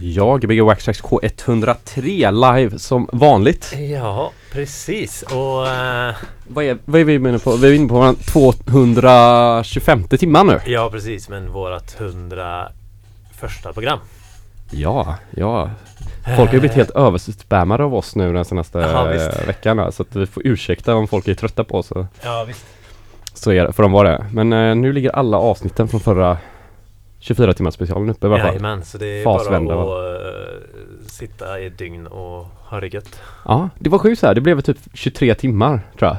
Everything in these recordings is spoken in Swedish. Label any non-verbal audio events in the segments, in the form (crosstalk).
Ja, Gbg Waxtrax K103 live som vanligt. Ja, precis. Och eh, Vad är, vad är vi inne på? Vi är inne på våran 225 timmar nu. ja, precis. Men vårat 100 första program. Ja, ja. Folk har ju blivit helt överspammade av oss nu den senaste Ja, eh, veckan här, så att vi får ursäkta om folk är trötta på oss. Ja, visst. så är det, får de vara det. Men eh, nu ligger alla avsnitten från förra 24 timmars specialen uppe i alla fall. Jajamän, så det är Fasvända, bara att eh, sitta i ett dygn och ha det gött. Ja, det var sjukt så här. Det blev typ 23 timmar tror jag.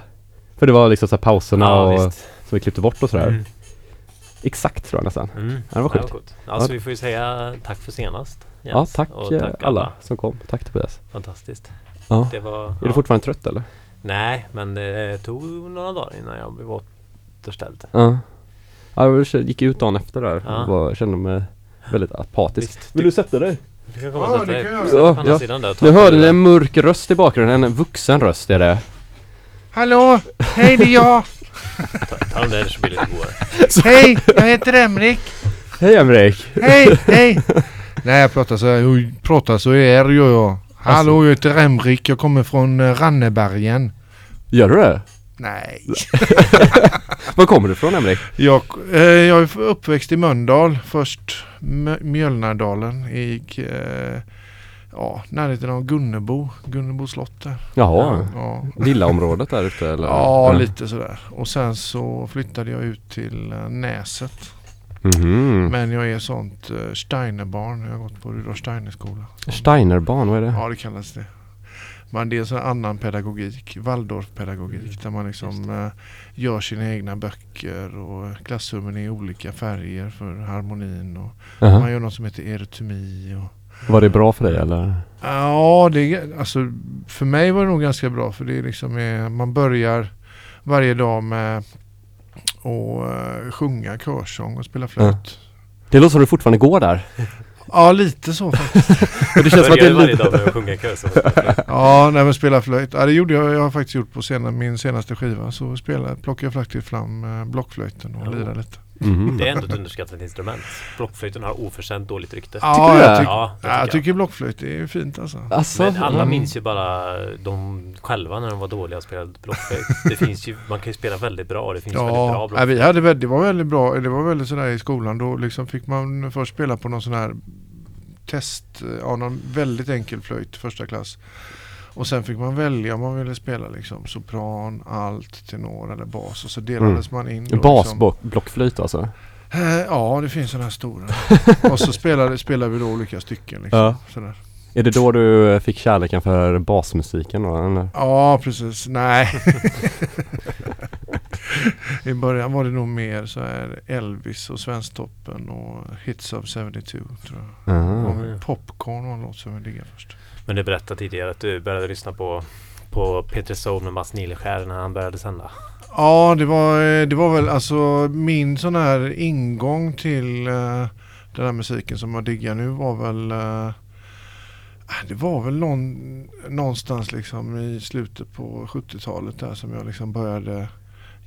För det var liksom så här pauserna Ja, och visst. som vi klippte bort och sådär. Mm. Exakt tror jag nästan. Mm. Ja, det var sjukt. coolt. Alltså vi får ju säga tack för senast. Ja, Jens. tack, Och eh, alla som kom. Tack Tobias. Fantastiskt. Ja. Det var... Är du fortfarande trött eller? Nej, men det tog några dagar innan jag blev återställd. Ja. Ja, jag gick ut dagen efter där och bara kände mig väldigt apatisk. Visst. Vill du sätta dig? Du kan komma Ja, och sätta dig jag på andra sidan där Nu hörde ni en mörk röst i bakgrunden, en vuxen röst är det. Hallå, hej det är jag. Ta den där så blir det godare. (laughs) Hej, jag heter Emrik. Hej Emrik! Hej, hej. (laughs) Nej, jag pratar så här. Jag pratar så här gör jag. Hallå, jag heter Emrik. Jag kommer från eh, Rannebergen. Gör du det? Nej. (laughs) Var kommer du ifrån Emrik? Jag, eh, jag är uppväxt i Mölndal. Först Mjölnardalen i eh, ja, närheten av Gunnebo. Gunnebo slott där. Jaha, Ja. villaområdet där ute eller? Ja, lite sådär. Och sen så flyttade jag ut till eh, Näset. Mhm. Men jag är sånt uh, Steinerbarn. Jag har gått på Rudolf Steiner-skola. Steinerbarn, vad är det? Ja, det kallas det. Men det är en sån annan pedagogik, Waldorfpedagogik, där man liksom eh, gör sina egna böcker och klassrummen är i olika färger för harmonin och Jaha. man gör något som heter erytmi. Och, Var det bra för dig eller? ja, det är, alltså för mig var det nog ganska bra för det är liksom eh, man börjar varje dag med att eh, sjunga körsång och spela flöjt. Det låter som du fortfarande går där. (laughs) Ja, lite så faktiskt. (laughs) Det känns som att det är varje lite... dag med att sjunga kör. så- (laughs) Ja, nej men spela flöjt. Ja, det gjorde jag. Jag har faktiskt gjort på sena, min senaste skiva. Så spelade, plockade jag faktiskt fram eh, blockflöjten och Ja. lirade lite. Mhm. Det är ändå ett underskattat instrument. Blockflöjten har oförtjänt dåligt rykte. Ja, jag, tyck, Ja, ja, jag tycker jag. tycker blockflöjt är fint alltså. Alltså, Men alla mm. minns ju bara de själva när de var dåliga och spelade blockflöjt. Det finns ju, man kan ju spela väldigt bra och det finns väldigt bra Ja, blockflöjt. vi hade, väl- det var väldigt bra. Det var väldigt sådär i skolan. Då liksom fick man först spela på någon sån här test, ja, någon väldigt enkel flöjt första klass. Och sen fick man välja om man ville spela liksom sopran, alt, tenor eller bas. Och så delades man in. liksom. Basblockflöjt alltså? Eh, Ja, det finns sådana här stora. (laughs) och så spelade, spelade vi då olika stycken. Liksom, Ja. sådär. Är det då du fick kärleken för basmusiken då? Eller? ja precis. Nej. (laughs) I början var det nog mer så här Elvis och Svensktoppen och Hits of 72 tror jag. Aha. Och Popcorn var en låt som jag diggade först. Men du berättade tidigare att du började lyssna på på Peter Soul med Mats Nileskär när han började sända. Ja, det var, eh, det var väl alltså min sån här ingång till eh, den här musiken som jag diggar nu var väl eh, det var väl någon, någonstans liksom i slutet på 70-talet där som jag liksom började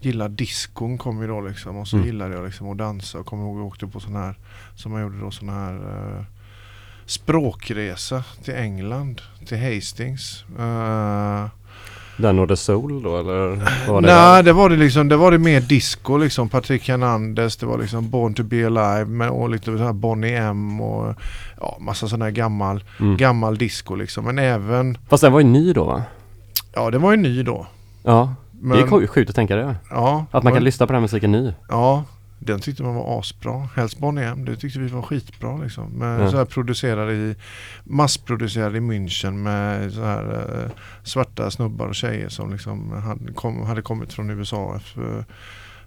gilla diskon kom ju då liksom och så Mm. gillade jag liksom att dansa och kommer ihåg jag åkte på sån här som man gjorde då sån här eh, språkresa till England till Hastings. Eh, Den och The Soul då eller? Var det Nej, det var det liksom. Det var det mer disco liksom. Patrick Hernandez, det var liksom Born to be alive med, och lite så här Bonnie M och ja, massa sån här gammal, Mm. gammal disco liksom. Men även, Fast den var ju ny då va? ja det var ju ny då. Ja, Men, det är sjukt- att tänka det. ja, Att man kan men- lyssna på den musiken ny. Ja, den tyckte man var asbra. Helst Bonnie M, det tyckte vi var skitbra liksom. Men Ja. så här producerade i, massproducerade i München med så här eh, svarta snubbar och tjejer som liksom hade, kom, hade kommit från USA för,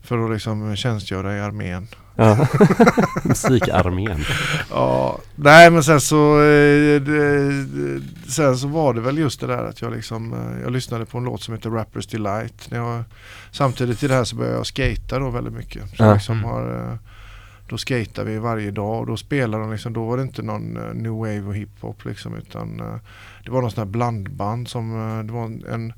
för att liksom tjänstgöra i armén. Ja. (laughs) Musikarmén. Ja, nej men sen så, eh, det, sen så var det väl just det där att jag liksom, eh, jag lyssnade på en låt som heter Rappers Delight. När jag, samtidigt i det här så började jag skata då väldigt mycket. Så Ja. liksom Mm. har, eh, då skatar vi varje dag och då spelar de liksom, då var det inte någon eh, new wave och hiphop liksom utan eh, det var någon sån här blandband som, det var en, en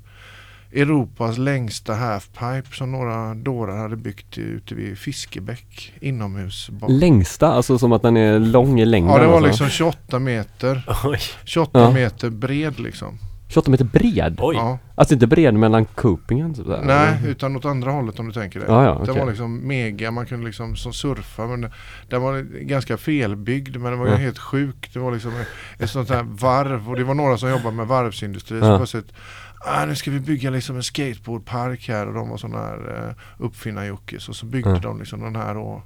Europas längsta halfpipe som några dårar hade byggt ute vid Fiskebäck inomhus. Längsta, alltså som att den är lång i längden Ja det var alltså. liksom 28 meter. Oj, 28 Ja. meter bred liksom. 28 meter bred? oj. Ja. Alltså inte bred mellan copingen? Typ där, Nej, utan åt andra hållet om du tänker det. Ja, ja, Den okej. var liksom mega, man kunde liksom som surfa men den var ganska felbyggd men den var Ja. helt sjuk. Det var liksom ett sånt här varv och det var några som jobbade med varvsindustri Ja. så plötsligt ah, nu ska vi bygga liksom en skateboardpark här och de var sådana här uh, uppfinnar-jockes och så byggde Ja. de liksom den här och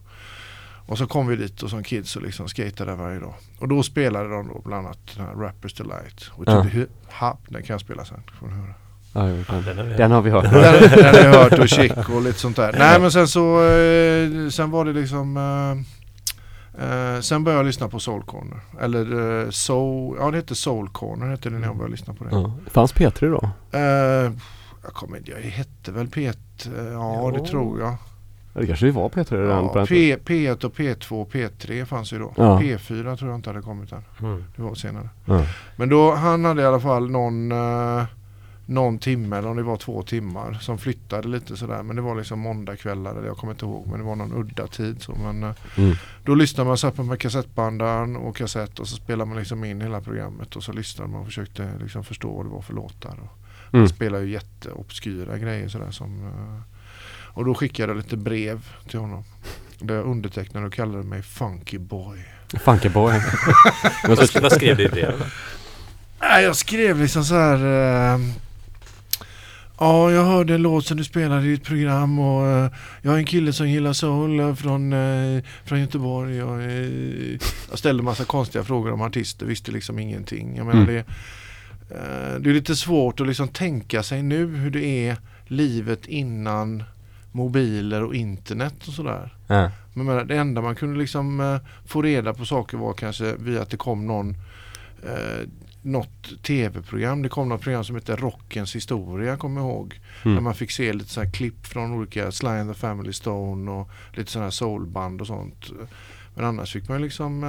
och så kom vi dit och som kids och liksom skatade där varje dag. Och då spelade de då bland annat den här Rappers Delight. Och Ja. hop, den kan jag spela sen. Får ni höra. Ja, den, Den har vi den har vi hört. Den, den har jag hört och (laughs) chic och lite sånt där. Nej men sen så, eh, sen var det liksom eh, eh, Sen började jag lyssna på Soul Corner. Eller eh, Soul, ja det hette Soul Corner hette det när jag började lyssna på det. Ja. Fanns P3 då? Eh, jag kommer inte, det hette väl P1, eh, ja det Jo. tror jag. Ja, Det kanske var P3 redan Ja, på. P, P1 och P2 och P3 fanns ju då. Ja. P4 tror jag inte hade kommit än. Mm. Det var senare. Ja. Men då, han hade i alla fall någon, eh, någon timme eller om det var två timmar som flyttade lite sådär. Men det var liksom måndagkvällar eller jag kommer inte ihåg men det var någon udda tid. Så, men, eh, Mm. då lyssnade man satt med kassettbandaren och kassett och så spelade man liksom in hela programmet och så lyssnade man och försökte liksom förstå vad det var för låtar. Och Mm. Han spelade ju jätteobskyra grejer sådär som eh, och då skickade jag lite brev till honom. Där jag undertecknade och kallade mig Funky Boy. Funky boy. (laughs) Vad, så, skrev du i brevet? jag skrev liksom så här. eh, Ja, jag hörde en låt som du spelade i ditt program och eh, jag är en kille som gillar soul eh, från, eh, från Göteborg. Och, eh, jag ställde massa konstiga frågor om artister, visste liksom ingenting. Jag menar Mm. det, det är lite svårt att liksom tänka sig nu hur det är livet innan mobiler och internet och sådär. ja. Men menar, det enda man kunde liksom få reda på saker var kanske via att det kom någon något tv-program. Det kom något program som hette Rockens historia, kommer jag ihåg. Där Mm. man fick se lite så här klipp från olika Sly and the Family Stone och lite sådana här soulband och sånt. Men annars fick man liksom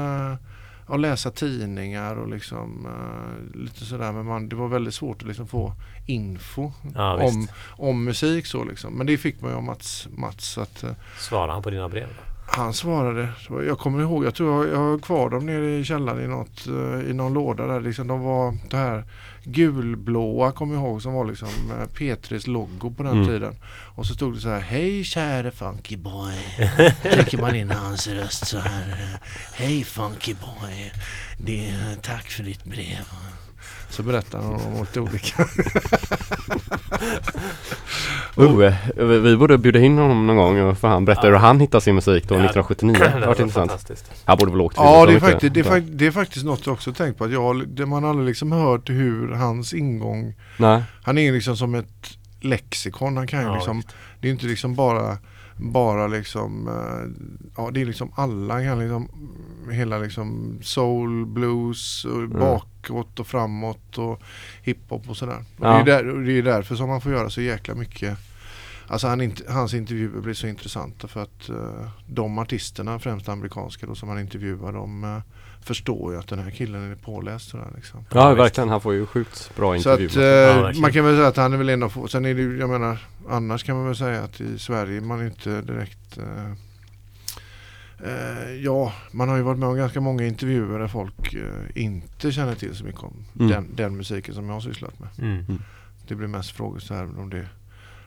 ja, läsa tidningar och liksom eh, lite sådär. Men man, det var väldigt svårt att liksom få info Ja, om, om musik så liksom. Men det fick man ju av Mats. Mats att, eh, Svarade han på dina brev? då? Han svarade, jag kommer ihåg, jag tror jag, jag har kvar dem nere i källaren i, något, eh, i någon låda där. Liksom, de var det här gulblåa kommer jag ihåg som var liksom eh, P3s logo på den Mm. tiden. Och så stod det så här, hej käre funky boy. (laughs) Trycker man in hans röst så här. eh, Hej funky boy. Det tack för ditt brev. Så berättar han om lite olika. (laughs) Oh, eh, vi borde bjuda in honom någon gång för han berättar Ja. hur han hittade sin musik då Ja, 1979. Det Det har varit var intressant. fantastiskt. Han borde väl åkt Ja, det är, faktiskt, det, är, fakt- det är faktiskt något jag också tänkt på. Att jag, det, man har aldrig liksom hört hur hans ingång Nej. Han är liksom som ett lexikon. Han kan ju Ja, liksom, det är inte liksom bara bara liksom, eh, ja det är liksom alla, kan liksom hela liksom soul, blues, och bakåt och framåt och hiphop och sådär. Och Ja. det, är där, och det är därför som man får göra så jäkla mycket Alltså han, hans intervjuer blir så intressanta för att eh, de artisterna, främst amerikanska då, som han intervjuar, de eh, förstår ju att den här killen är påläst. Sådär, liksom. Ja, verkligen. Han får ju sjukt bra Så att intervjuer. eh, verkligen. man kan väl säga att han är väl en av få. Sen är det ju, jag menar, annars kan man väl säga att i Sverige man är inte direkt eh, eh, Ja, man har ju varit med om ganska många intervjuer där folk eh, inte känner till så mycket om Mm. den, den musiken som jag har sysslat med. Mm. Det blir mest frågor så här om det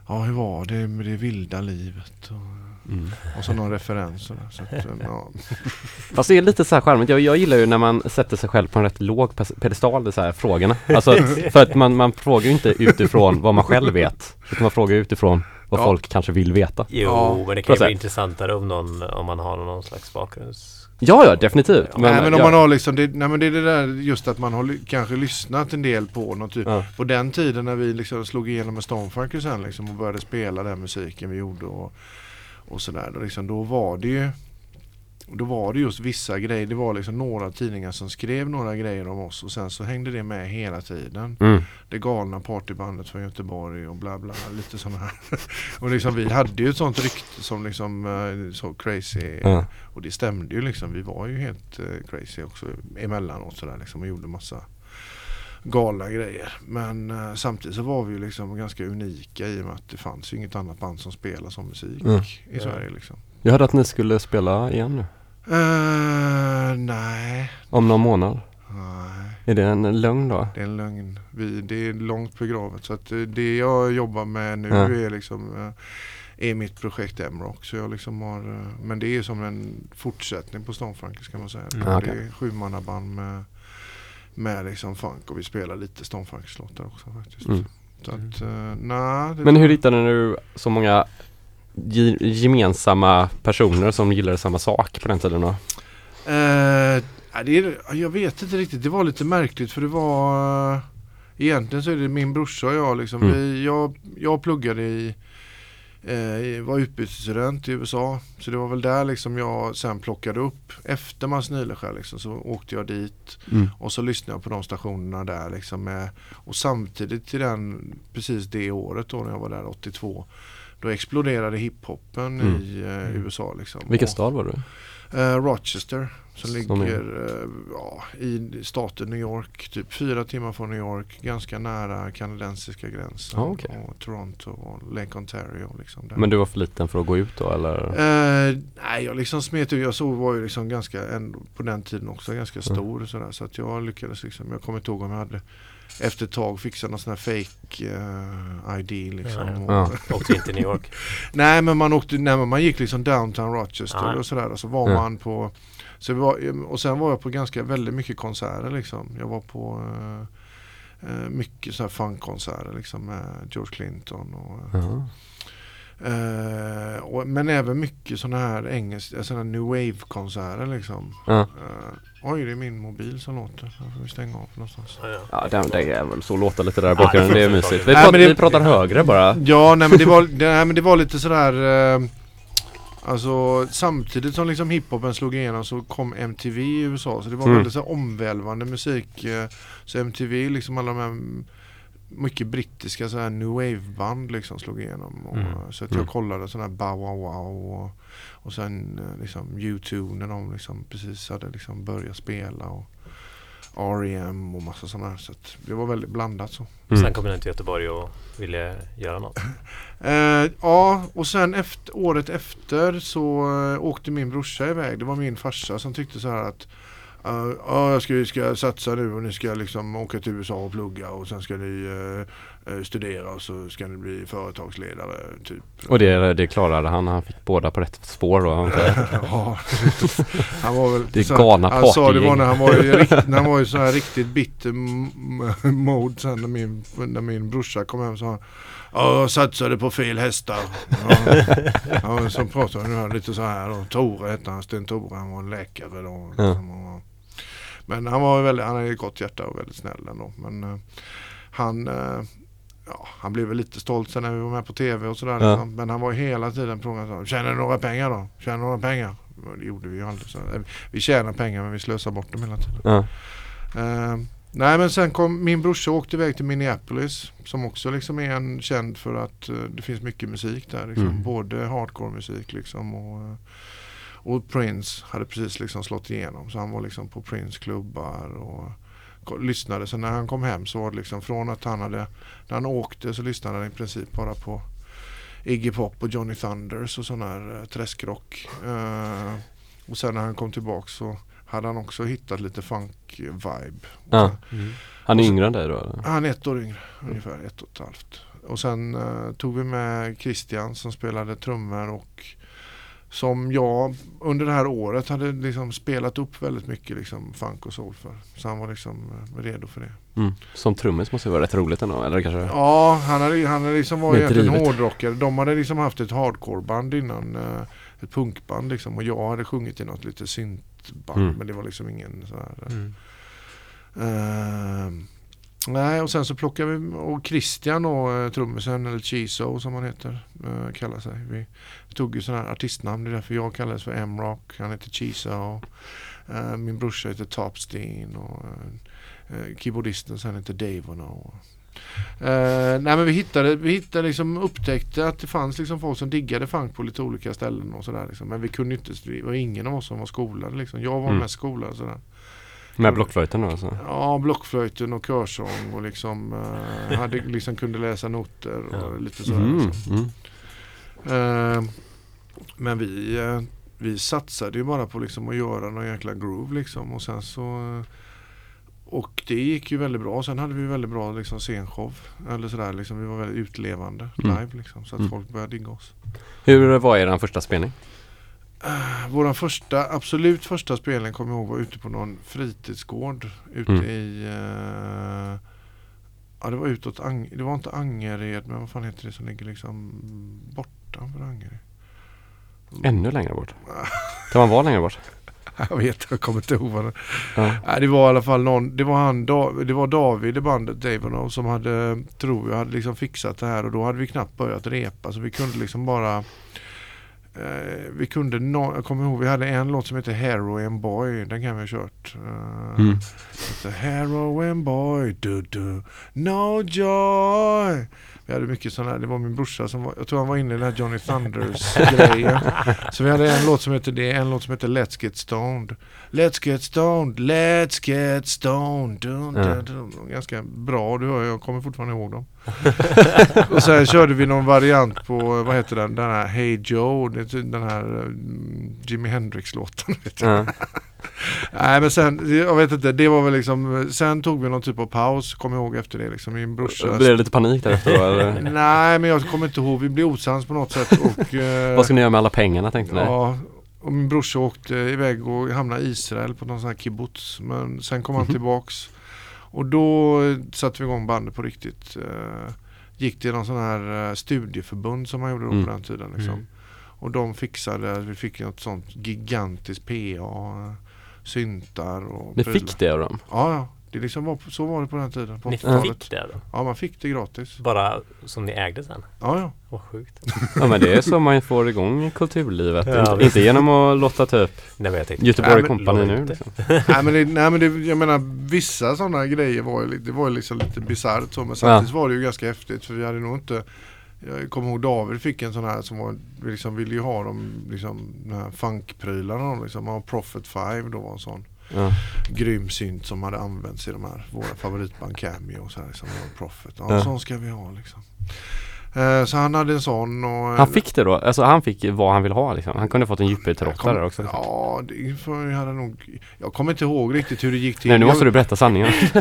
Ja, hur var det med det vilda livet? Och, Mm. och så någon referens. Så, att, eh, ja. (laughs) Fast det är lite så här charmigt. Jag, jag gillar ju när man sätter sig själv på en rätt låg pedestal, det så här frågorna. Alltså (laughs) för att man, man frågar ju inte utifrån vad man själv vet. Utan man frågar utifrån vad Ja. folk kanske vill veta. Jo, Ja, men det kan ju vara intressantare om någon, om man har någon slags bakgrunds... Ja, ja, definitivt. Ja, nej men om ja. man har liksom, det, nej men det är det där just att man har ly- kanske lyssnat en del på något typ Ja. På den tiden när vi liksom slog igenom med Stonefunky sen liksom och började spela den musiken vi gjorde och, och sådär. Då, liksom, då var det ju då var det just vissa grejer. Det var liksom några tidningar som skrev några grejer om oss och sen så hängde det med hela tiden. Mm. Det galna partybandet från Göteborg och bla bla. Lite sådana här. (laughs) och liksom vi hade ju ett sånt rykte som liksom eh, så crazy. Ja. Och det stämde ju liksom. Vi var ju helt eh, crazy också emellanåt sådär liksom och gjorde massa galna grejer. Men eh, samtidigt så var vi ju liksom ganska unika i och med att det fanns ju inget annat band som spelade som musik Mm. i Ja. Sverige liksom. Jag hörde att ni skulle spela igen nu. Eh, nej, Om någon månad. nej. Är det en lögn då? Det är en lögn. Vi, det är långt begravet. Så att eh, det jag jobbar med nu Ja. är liksom eh, är mitt projekt M-Rock. Så jag liksom har, men det är som en fortsättning på Stonefrankis kan man säga. Mm. Det Okej. är sjumannaband med, med liksom funk och vi spelar lite Stonefrankis-låtar också faktiskt. Mm. Så att, eh, nej, det Men hur hittade du så många ge- gemensamma personer som gillade samma sak på den tiden då? Eh, ja, det är, jag vet inte riktigt. Det var lite märkligt för det var eh, Egentligen så är det min brorsa och jag liksom. Mm. Vi, jag, jag pluggade i eh, var utbytesstudent i USA. Så det var väl där liksom jag sen plockade upp. Efter Mans Nileskär liksom så åkte jag dit. Mm. Och så lyssnade jag på de stationerna där liksom med, Och samtidigt till den, precis det året då när jag var där 82. Då exploderade hiphopen Mm. i eh, Mm. USA liksom. Vilken stad var du? Eh, Rochester som Som ligger eh, ja, i staten New York. Typ fyra timmar från New York. Ganska nära kanadensiska gränsen. Ah, okej. Och Toronto och Lake Ontario. Liksom. Men du var för liten för att gå ut då eller? Eh, nej, jag liksom smet ut. Jag såg var ju liksom ganska, ändå, på den tiden också, ganska stor. Sådär, så att jag lyckades liksom. Jag kommer inte ihåg om jag hade efter ett tag fixat någon sån här fake eh, ID liksom. Ja, Och, Ja. Åkte inte New York. (laughs) Nej men man åkte, nej men man gick liksom downtown Rochester Ja. och sådär och så var Ja. man på så var, och sen var jag på ganska väldigt mycket konserter liksom. Jag var på eh, mycket så här funkkonserter liksom med George Clinton och, Jaha. Eh, och men även mycket sådana här engelska, sådana new wave konserter liksom. Ja. Eh, oj det är min mobil som låter, jag får vi stänga av någonstans. Ja, ja. Ja, det, det är väl så låter lite där i Ja, bakgrunden. Det är mysigt. Vi, Nej, pratar, men det- vi pratar högre bara. Ja, nej men det var, det, nej, men det var lite sådär eh, Alltså samtidigt som liksom hiphopen slog igenom så kom MTV i USA så det var Mm. väldigt så omvälvande musik. eh, Så MTV liksom alla de här mycket brittiska så här new wave band liksom slog igenom. Och, Mm. Så att jag Mm. kollade sådana här Bow Wow Wow och, och sen eh, liksom U2 när de liksom precis hade liksom börjat spela och R.E.M. och massa sådana här. Så att det var väldigt blandat så. Mm. Sen kom jag till Göteborg och ville göra något. (laughs) Eh, ja, och sen efter, året efter så eh, åkte min brorsa iväg. Det var min farsa som tyckte så här att ja, jag ska, ska satsa nu och ni ska liksom åka till USA och plugga och sen ska ni eh, studera och så ska ni bli företagsledare. Typ. Och det, det klarade han. Han fick båda på rätt spår då. (laughs) ja, han var väl (laughs) Det är galna Han sa det var när han var i, rikt, när han var i så här (laughs) riktigt bitter mode sen när min, när min brorsa kom hem så sa han Ja, jag satsade på fel hästar. Ja, ja, så pratade han lite så här då. Tore hette han, Sten Tore, han var läkare då. Ja. Men han var väldigt, han hade ett gott hjärta och väldigt snäll ändå. Men eh, han, eh, ja, han blev väl lite stolt sen när vi var med på tv och sådär. Ja. Liksom. Men han var hela tiden frågan, tjänar du några pengar då? Tjänar du några pengar? Det gjorde vi ju aldrig. Så. eh, Vi tjänar pengar men vi slösar bort dem hela tiden. Ja. Eh, nej men sen kom min brorsa åkte iväg till Minneapolis som också liksom är en känd för att det finns mycket musik där. Liksom. Mm. Både hardcore musik liksom och, och Prince hade precis liksom slått igenom så han var liksom på Prince klubbar och lyssnade. Så när han kom hem så var det liksom från att han hade, när han åkte så lyssnade han i princip bara på Iggy Pop och Johnny Thunders och sån här eh, träskrock. Eh, och sen när han kom tillbaks så hade han också hittat lite funk-vibe. Ja. Mm. Han är yngre än dig då? Eller? Han är ett år yngre, ungefär ett och ett halvt. Och sen eh, tog vi med Christian som spelade trummor och som jag under det här året hade liksom spelat upp väldigt mycket liksom funk och soul för. Så han var liksom eh, redo för det. Mm. Som trummis måste det vara rätt roligt ändå, eller kanske? Ja, han hade, han hade liksom var egentligen hårdrockare. De hade liksom haft ett hardcoreband innan. eh, Ett punkband liksom. Och jag hade sjungit i något lite syntband. Mm. Men det var liksom ingen så här. eh, Mm. Ehm, nej och sen så plockade vi och Christian och uh, trummisen eller Chiso som han heter uh, kallar sig. Vi tog ju sådana här artistnamn. Det är därför jag kallades för M-Rock. Han heter Chiso. Uh, min brorsa heter Topsteen och uh, keyboardisten sen heter Dave och. Uh, nej men vi hittade, vi hittade liksom upptäckte att det fanns liksom folk som diggade funk på lite olika ställen och sådär liksom. Men vi kunde inte, det var ingen av oss som var skolade liksom. Jag var Mm. mest skolad sådär. Med blockflöjten då alltså? Ja, blockflöjten och körsång och liksom eh, hade, (laughs) liksom kunde läsa noter och Ja. lite sådär. Mm, Liksom. mm. Eh, men vi, eh, vi satsade ju bara på liksom att göra någon jäkla groove liksom och sen så eh, och det gick ju väldigt bra. Sen hade vi väldigt bra liksom scenshow. Eller sådär liksom. Vi var väldigt utlevande Mm. live liksom. Så att Mm. folk började digga oss. Hur var er första spelning? Vår första, absolut första spelning kommer jag ihåg var ute på någon fritidsgård. Ute Mm. i eh, Ja det var utåt Ang- Det var inte Angered men vad fan heter det som ligger liksom bortanför Angered? Ännu längre bort? (laughs) Kan man vara längre bort? Jag vet, jag kommer inte ihåg vad det Ja. Nej, det var i alla fall någon, det var han, det var David i bandet Davonov som hade, tror jag, hade liksom fixat det här och då hade vi knappt börjat repa så vi kunde liksom bara vi kunde, no, jag kommer ihåg vi hade en låt som heter Heroin Boy, den kan vi ha kört. Eh, Mm. Heroin Boy, du du, no joy. Vi hade mycket sådana här, det var min brorsa som var, jag tror han var inne i den här Johnny Thunders grejen. (laughs) Så vi hade en låt som heter det, en låt som heter Let's Get Stoned. Let's get stoned, let's get stoned. Dun, dun, dun. Ganska bra, du hör jag kommer fortfarande ihåg dem. (laughs) och sen körde vi någon variant på, vad heter den, den här Hey Joe, typ den här mm, Jimi Hendrix-låten. (laughs) Nej men sen, jag vet inte, det var väl liksom, sen tog vi någon typ av paus, kommer ihåg efter det liksom. Min brorsa Blev det lite panik därefter då eller? (laughs) Nej men jag kommer inte ihåg, vi blev osams på något sätt och eh, Vad ska ni göra med alla pengarna tänkte ni? Ja, och min brorsa åkte iväg och hamnade i Israel på någon sån här kibbutz. Men sen kom han Mhm. tillbaks. Och då satte vi igång bandet på riktigt. Eh, gick till någon sån här eh, studieförbund som man gjorde då Mm. på den tiden. Liksom. Mm. Och de fixade, vi fick något sånt gigantiskt PA, syntar och Ni prylar. fick det av dem? Ja, ja. Det liksom var, så var det på den tiden. På Ni 80-talet. fick det då? Ja, man fick det gratis. Bara som ni ägde sen? Ja, ja. Vad sjukt. Ja men det är så man får igång kulturlivet. Ja, inte, genom att låta typ Nej men jag tänkte Göteborg Company nu liksom. (laughs) nej, men det, nej men det, jag menar vissa sådana grejer var ju, lite- det var ju liksom lite bisarrt så men samtidigt var det ju ganska häftigt för vi hade nog inte jag kommer ihåg David fick en sån här som var, vi liksom ville ju ha dem liksom de här funkprylarna de liksom, ja, Prophet 5 då var en sån Ja. grym synt som hade använts i de här våra favoritband Cameo och så här liksom, Prophet. Ja, Ja. sån ska vi ha liksom. Eh, så han hade en sån och Han fick det då? Alltså han fick vad han vill ha liksom? Han kunde fått en djupedtrotta där också? Ja, det för jag hade nog Jag kommer inte ihåg riktigt hur det gick till. Nej nu Jag- måste du berätta sanningen. (laughs)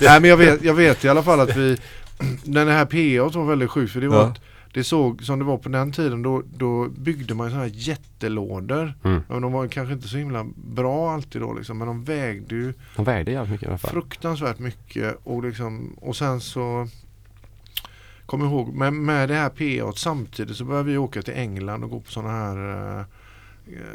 Nej men jag vet, jag vet i alla fall att vi (clears throat) Den här PA var väldigt sjukt för det var Ja. att Det såg som det var på den tiden då, då byggde man sådana här jättelådor Mm. Men de var kanske inte så himla bra alltid då liksom Men de vägde ju Han vägde jävligt mycket i alla fall. fruktansvärt mycket och liksom Och sen så jag ihåg med, med det här PA samtidigt så började vi åka till England och gå på sådana här eh,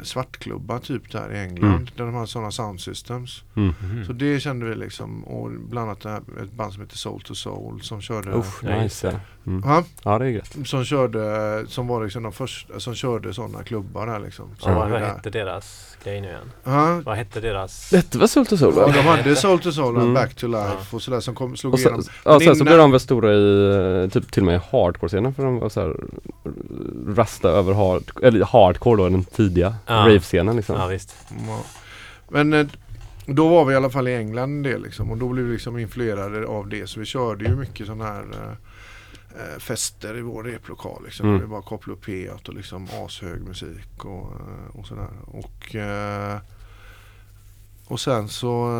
Svartklubbar typ där i England Mm. där de har sådana sound systems Mm. Mhm. så det kände vi liksom och bland annat här, ett band som heter Soul to Soul som körde just nice. Mm. Ja, Ja det är gött. som körde som var liksom de första som körde sådana klubbar där liksom. Så Ja, vad där. hette deras grej nu igen? Ja, Vad hette deras? Detta var Sult och Sol ja, va? de hade Soul to Soul och Mm. Back to Life och sådär som kom, slog Och sen, igenom. ja, sen så innan- blev de väl stora i eh, typ till och med i hardcore-scenen för de var så här rasta över hard, eller hardcore då, den tidiga Ja. rave-scenen liksom. Ja visst. Ja. Men eh, då var vi i alla fall i England det liksom och då blev vi liksom influerade av det så vi körde ju mycket sådana här eh, fester i vår replokal liksom. Mm. Vi bara kopplade upp P1 och liksom ashög musik och, eh, och sådär. Och, eh, och sen så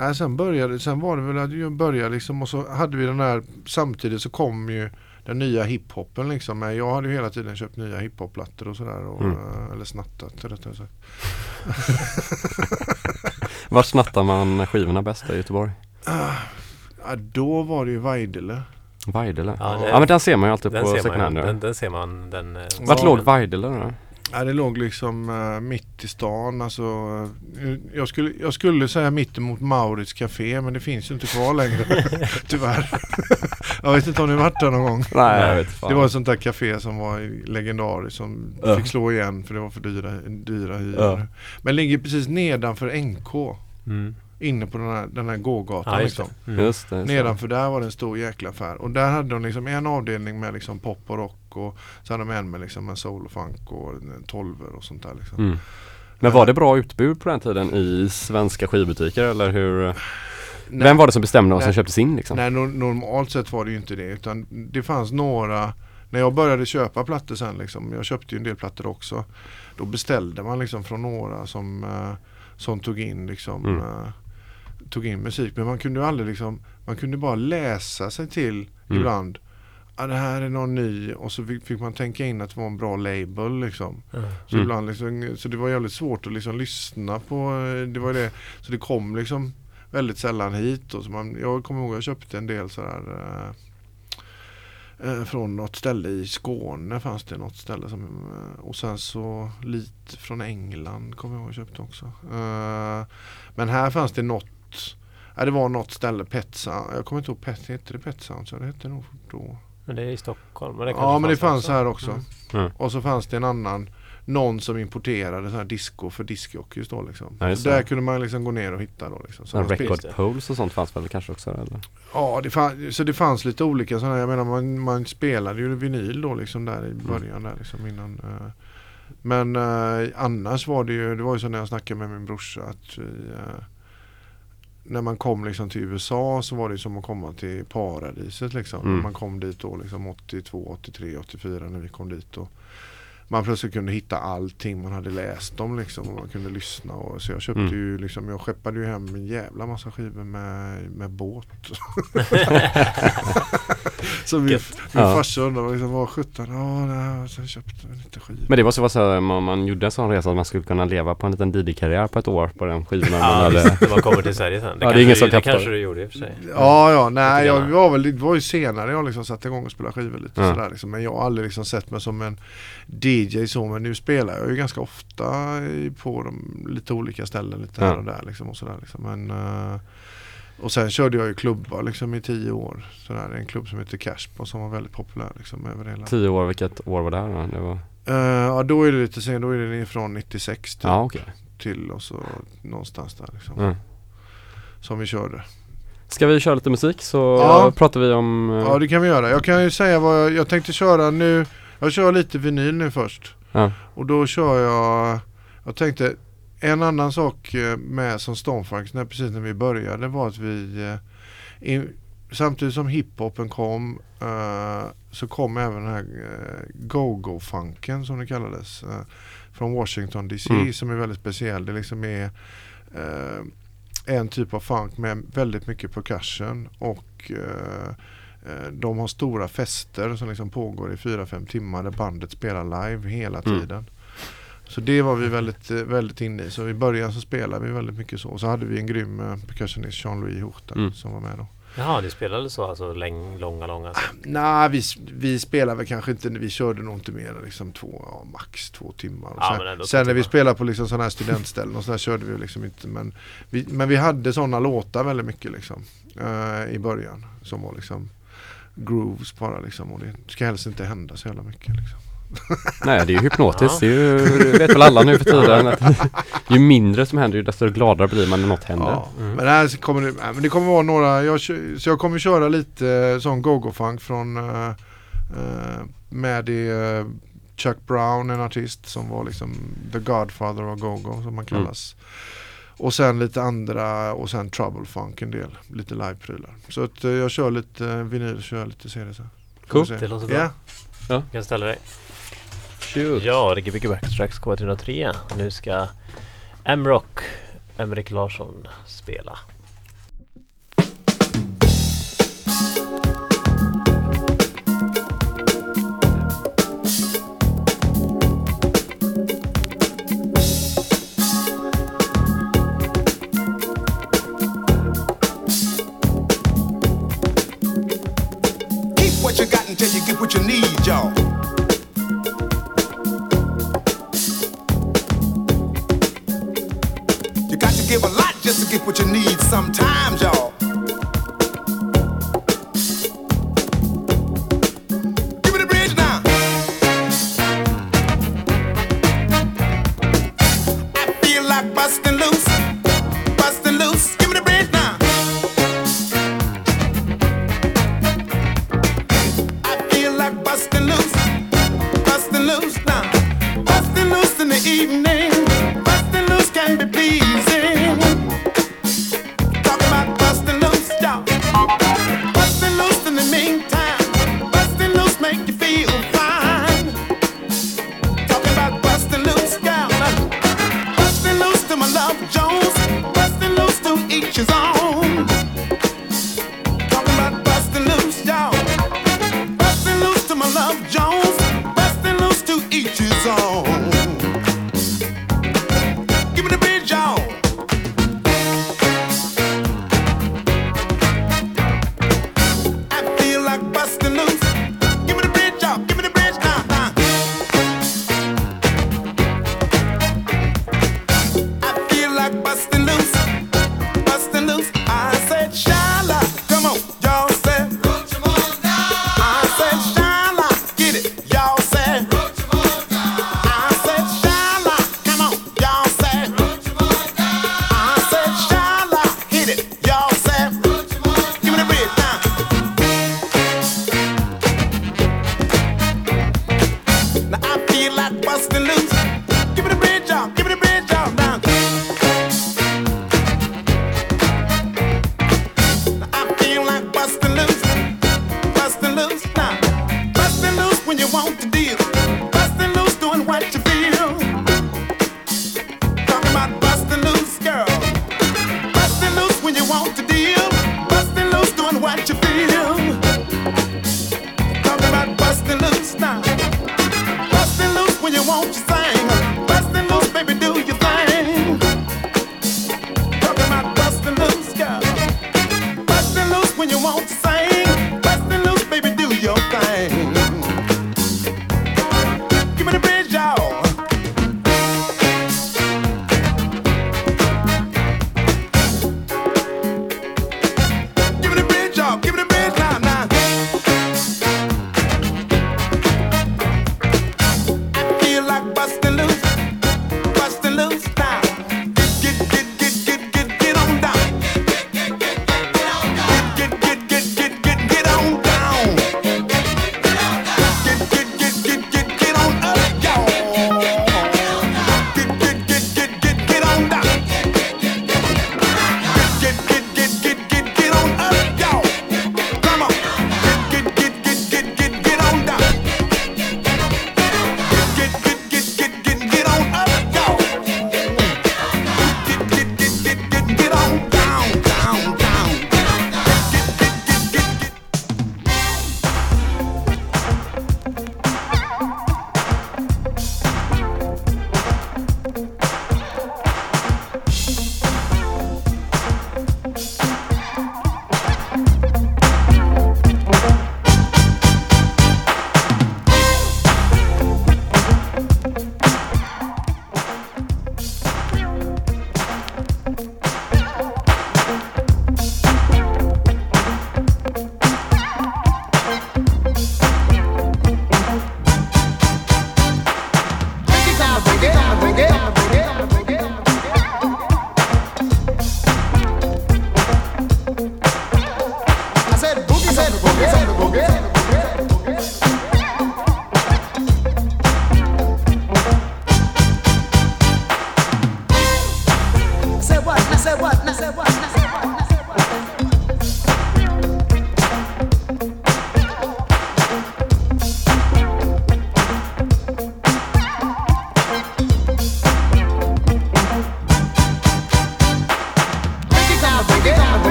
eh, sen började sen var det väl att jag började liksom och så hade vi den här samtidigt så kom ju den nya hiphopen liksom. Men Jag hade ju hela tiden köpt nya hiphop-plattor och sådär. Och, Mm. eh, Eller snattat rättare sagt. (laughs) Var snattar man skivorna bäst i Göteborg? Ja, då var det ju Vajdele. Vajdele? Ja, Ja, det- men den ser man ju alltid på second hand ja. den, den ser man. Den, eh, Vart Ja. låg Vajdele då? Ja, det låg liksom eh, mitt i stan. Alltså, eh, jag, skulle, jag skulle säga mitt emot Maurits Café men det finns ju inte kvar längre. (laughs) Tyvärr. (laughs) jag vet inte om ni varit där någon gång. Nej, jag vet fan. Det var ett sånt där café som var legendariskt som Ja. fick slå igen för det var för dyra, dyra hyror. Ja. Men ligger precis nedanför NK. Mm. Inne på den här, den här gågatan Ja, just liksom. Mm. Just det. så. Nedanför där var det en stor jäkla affär. Och där hade de liksom en avdelning med liksom pop och rock och så hade de en med liksom en soul och funk och tolver och sånt där liksom. Mm. Men var det bra utbud på den tiden i svenska skivbutiker eller hur? Nej. Vem var det som bestämde vad som köptes in liksom? Nej, no- normalt sett var det ju inte det. Utan det fanns några, när jag började köpa plattor sen, liksom, jag köpte ju en del plattor också. Då beställde man liksom från några som, eh, som tog in liksom, Mm. Tog in musik. Men man kunde aldrig liksom, man kunde bara läsa sig till Mm. ibland. Ja, det här är någon ny och så fick fick man tänka in att det var en bra label liksom. Ja. Så, Mm. ibland liksom, så det var jävligt svårt att liksom lyssna på. eh, Det var det. Så det kom liksom väldigt sällan hit. Och så man, jag kommer ihåg att jag köpte en del sådär eh, eh, från något ställe i Skåne fanns det något ställe som, eh, och sen så lite från England kommer jag ihåg att jag köpte också. Eh, men här fanns det något Ja, det var något ställe, Petsa. Jag kommer inte ihåg, Pet, hette det Petsound? Så det hette nog då. Men det är i Stockholm. Men det Ja men det fanns här också. Mm. Mm. Och så fanns det en annan någon som importerade så här disco för discjockeys då liksom. Ja, så där kunde man liksom gå ner och hitta då liksom. Så, spel- record poles och sånt fanns väl kanske också eller? ja, det fann, så det fanns lite olika sådana. Jag menar man, man spelade ju vinyl då liksom där i början där liksom innan. eh. Men eh, annars var det ju, det var ju så när jag snackade med min brorsa att vi, eh, när man kom liksom till USA så var det som att komma till paradiset liksom. Mm. Man kom dit då liksom 82, 83, 84 när vi kom dit. Och man plötsligt kunde hitta allting man hade läst om liksom och man kunde lyssna. Och, så jag köpte Mm. ju liksom, jag skeppade ju hem en jävla massa skivor med, med båt. (laughs) så min, Gött. min Ja. farsa undrade liksom, vad sjutton, ja nej, och sen köpte jag lite skivor. Men det måste vara så om man gjorde en sån resa att man skulle kunna leva på en liten DJ-karriär på ett år på den skivorna man Ja, hade. visst, när man kommer till Sverige sen. (laughs) Ja, det är ingen som det kanske du gjorde i och för sig. Ja, ja, nej, jag grann. var väl, det var ju senare jag liksom satte igång och spelade skivor lite Ja. sådär liksom. Men jag har aldrig liksom sett mig som en DJ så, men nu spelar jag ju ganska ofta på de lite olika ställen lite här och där liksom och sådär liksom. Men, eh, och sen körde jag ju klubbar liksom i tio år. Sådär, en klubb som heter Cashpo som var väldigt populär liksom över hela. Tio år, vilket år var det här då? Det var... Eh, ja, då är det lite sen, då är det från 96 till, Ja, okej. till och så någonstans där liksom. Mm. Som vi körde. Ska vi köra lite musik så Ja. pratar vi om... eh, Ja det kan vi göra. Jag kan ju säga vad jag, jag tänkte köra nu. Jag kör lite vinyl nu först. Ja. Och då kör jag, jag tänkte en annan sak eh, med som Stonefax när precis när vi började var att vi eh, in, samtidigt som hiphopen kom eh, så kom även den här eh, go-go-funken som det kallades eh, från Washington DC Mm. som är väldigt speciell. Det liksom är en typ av funk med väldigt mycket percussion och de har stora fester som liksom pågår i 4-5 timmar där bandet spelar live hela Mm. tiden. Så det var vi väldigt, eh, väldigt inne i. Så i början så spelade vi väldigt mycket så. Och så hade vi en grym eh, percussionist, Jean-Louis Horten, Mm. som var med då. Jaha, ni spelade så alltså läng, långa, långa? Så. Nej, vi, vi spelade väl kanske inte, vi körde nog inte mer än liksom två, ja, max två timmar. Och sen sen när vi spelade på liksom sådana här studentställen och så där körde vi liksom inte. Men vi, men vi hade sådana låtar väldigt mycket liksom eh, i början. Som var liksom grooves bara liksom. Och det ska helst inte hända så jävla mycket liksom. Nej, det är ju hypnotiskt. Ja. Det, är ju, det vet väl alla nu för tiden. Att (laughs) ju mindre som händer, ju desto gladare blir man när något händer. Ja, Mm. men, det här kommer det, men det kommer vara några, jag, så jag kommer köra lite eh, sån go-go-funk från eh, med det, Chuck Brown, en artist som var liksom the godfather of go-go som man kallas. Och sen lite andra och sen trouble funk en del, lite live-prylar. Så att eh, jag kör lite eh, vinyl och kör lite CD sen. Får Cool. vi se. Det låter bra. Ja, Jag kan ställa dig. Shoot. Ja, Ricky Bicky Backtracks K303. Nu ska M-Rock, Emrik Larsson, spela. What you need, y'all. You got to give a lot just to get what you need sometimes, y'all. the evening, loose can be pleasing.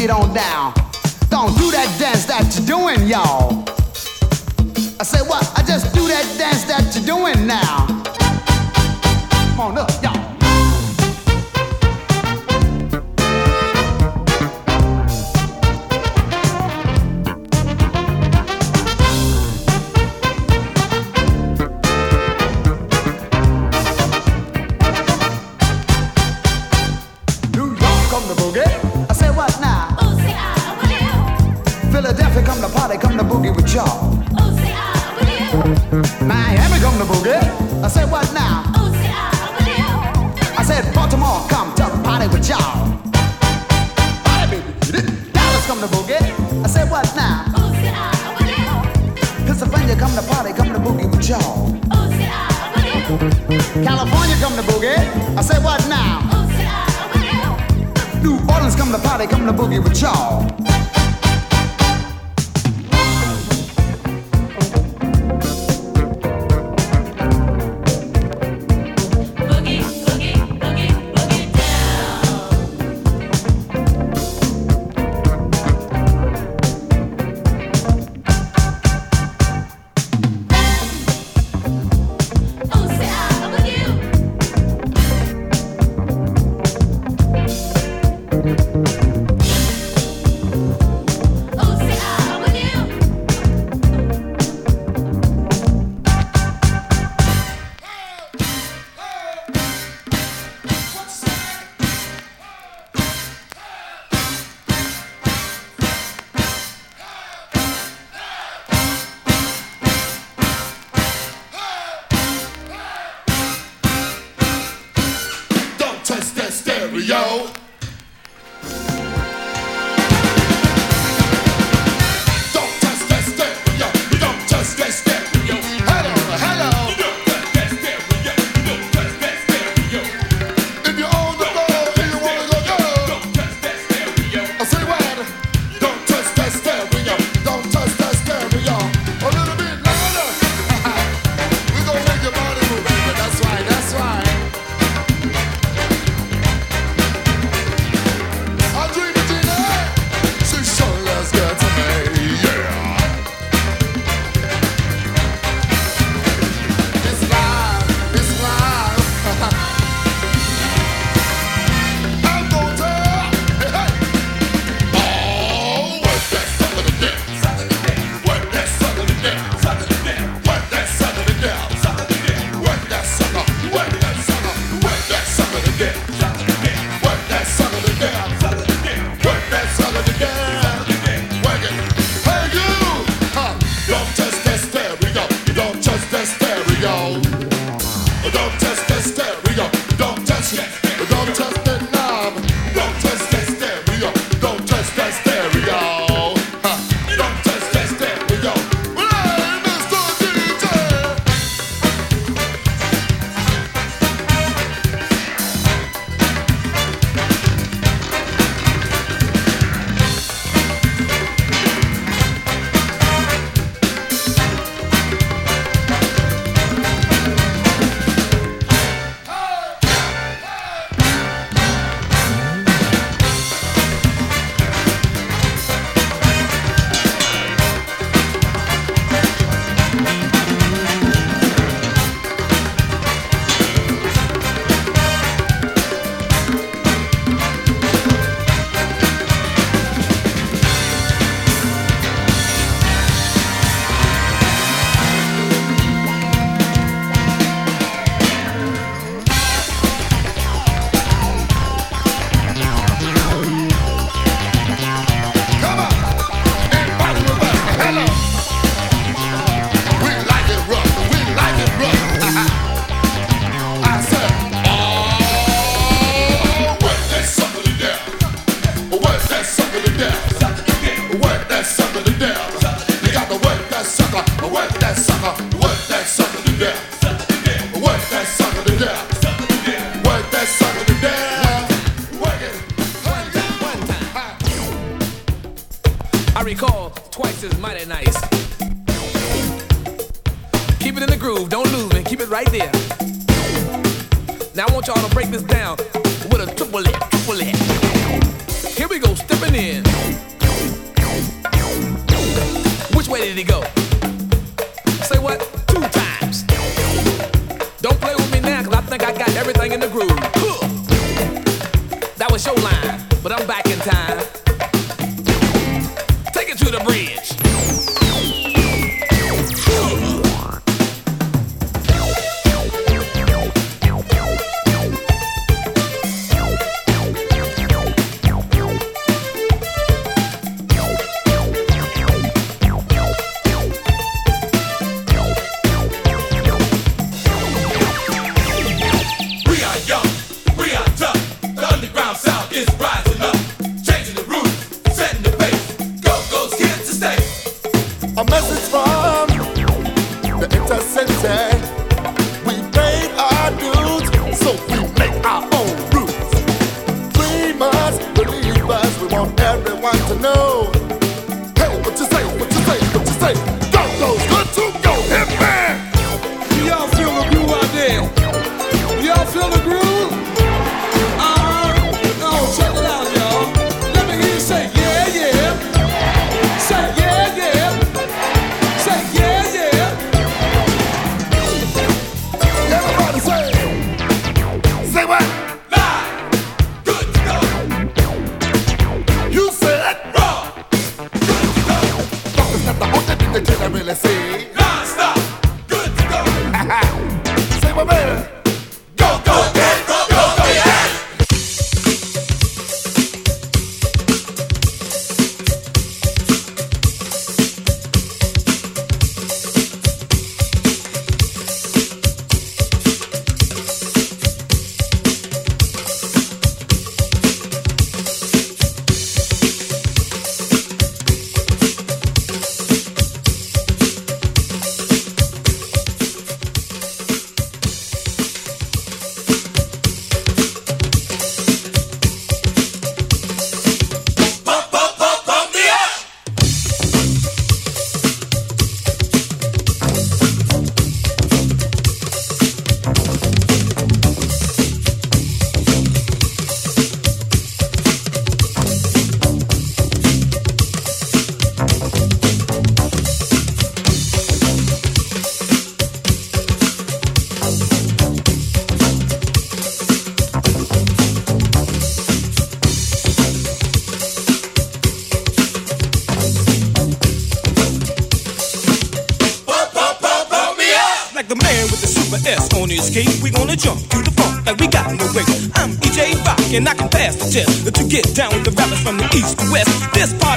get on down. Don't do that dance that you're doing, y'all. I say what? I just do that dance that you're doing now. yo.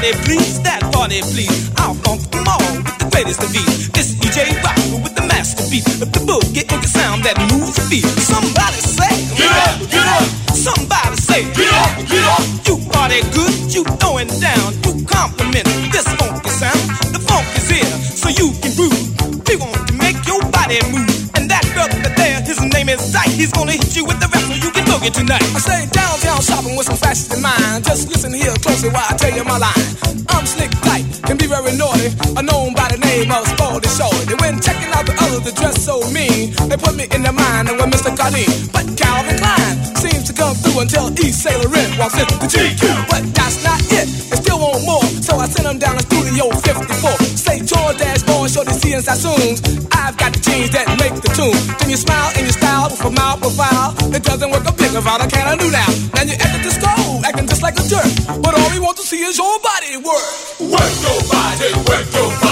party, please, that party, please. I'll funk them all with the greatest of beats. This DJ Rock with the masterpiece, the boogie and the sound that moves the feet. Some How can I do now? Now you at the disco, acting just like a jerk. But all we want to see is your body work. Work your body, work your body.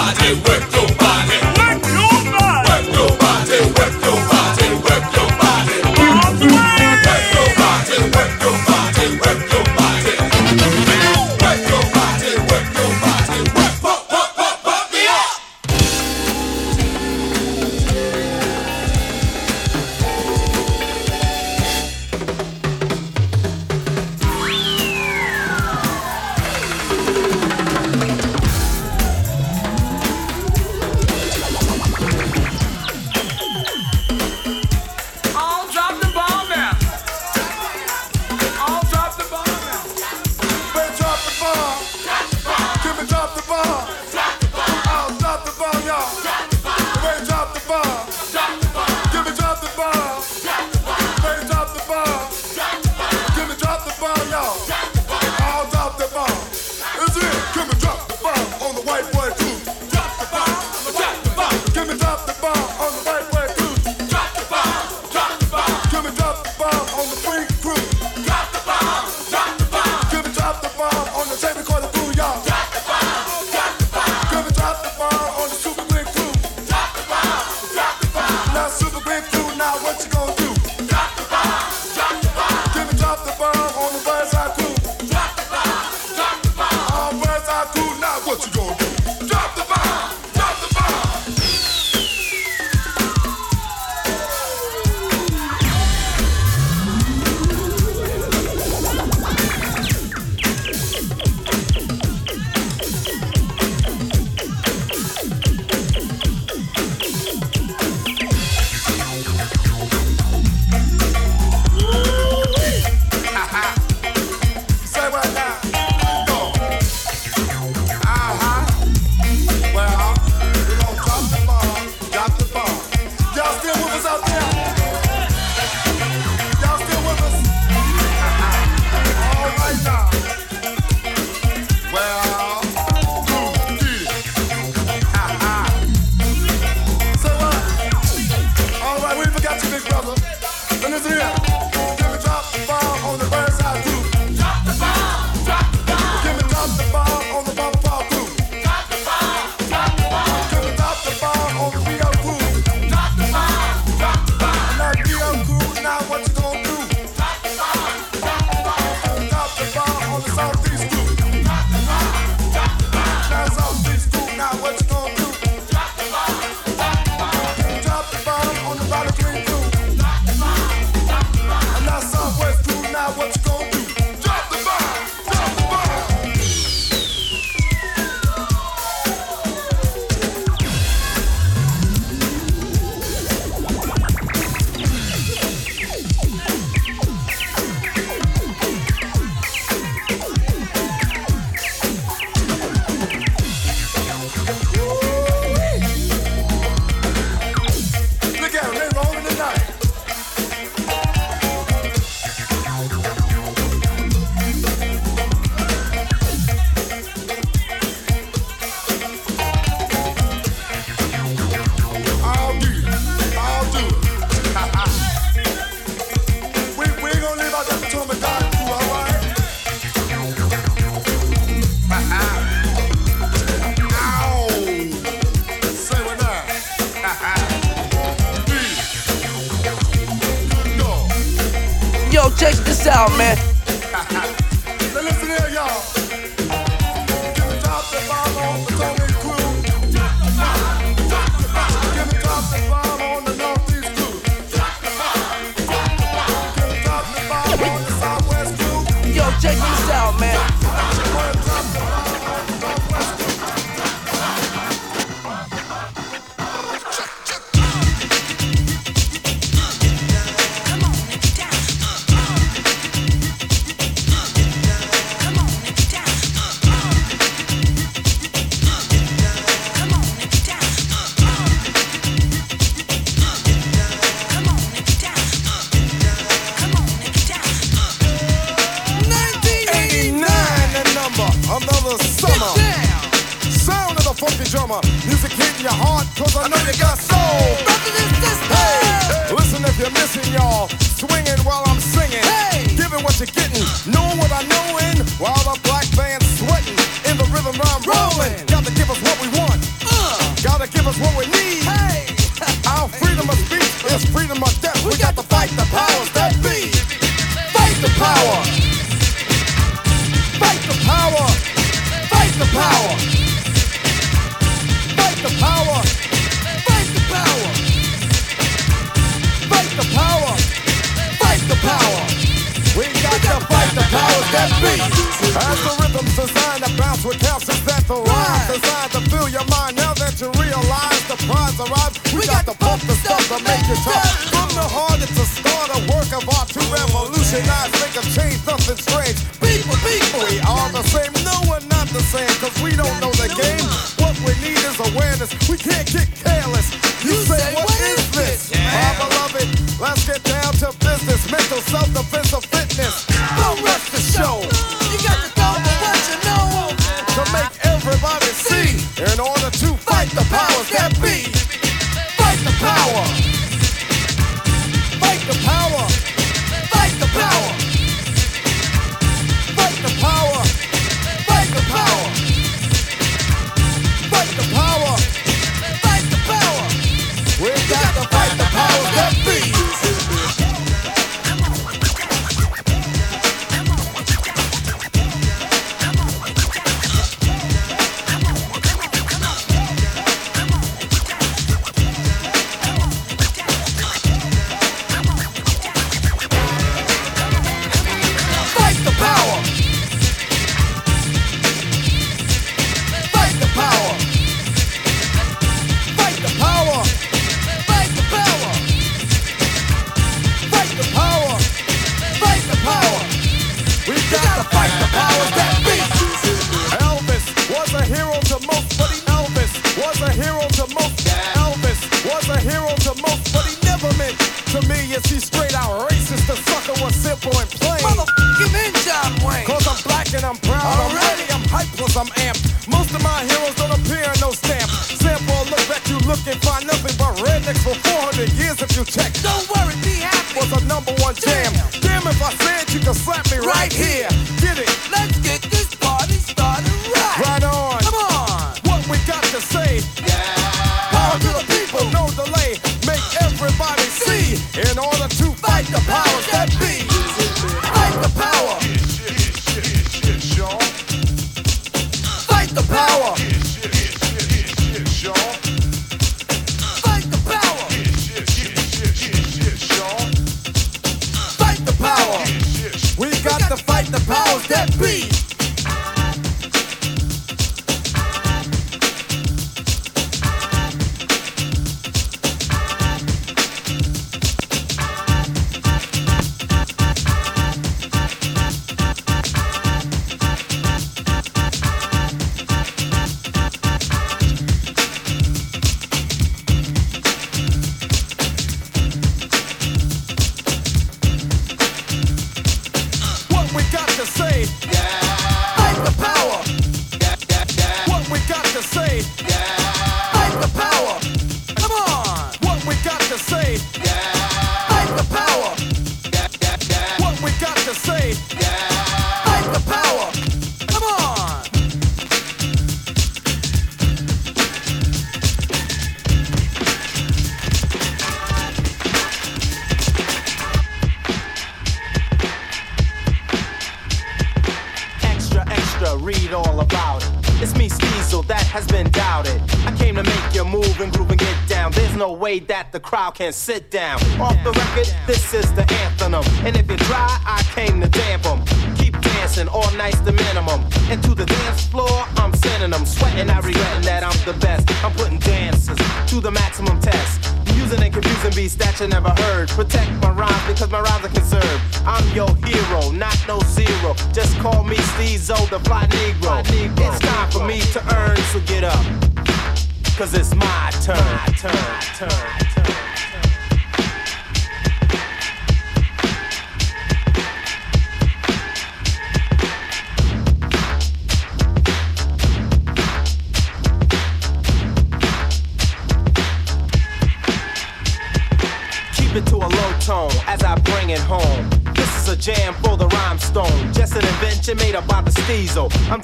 I'm amped. Most of my heroes don't appear in no stamp. Sample look back, you look and find nothing but rednecks for 400 years if you check. Don't worry, be happy. Was a number one jam. Damn, Damn if I said you could slap me right, right here. Can sit down.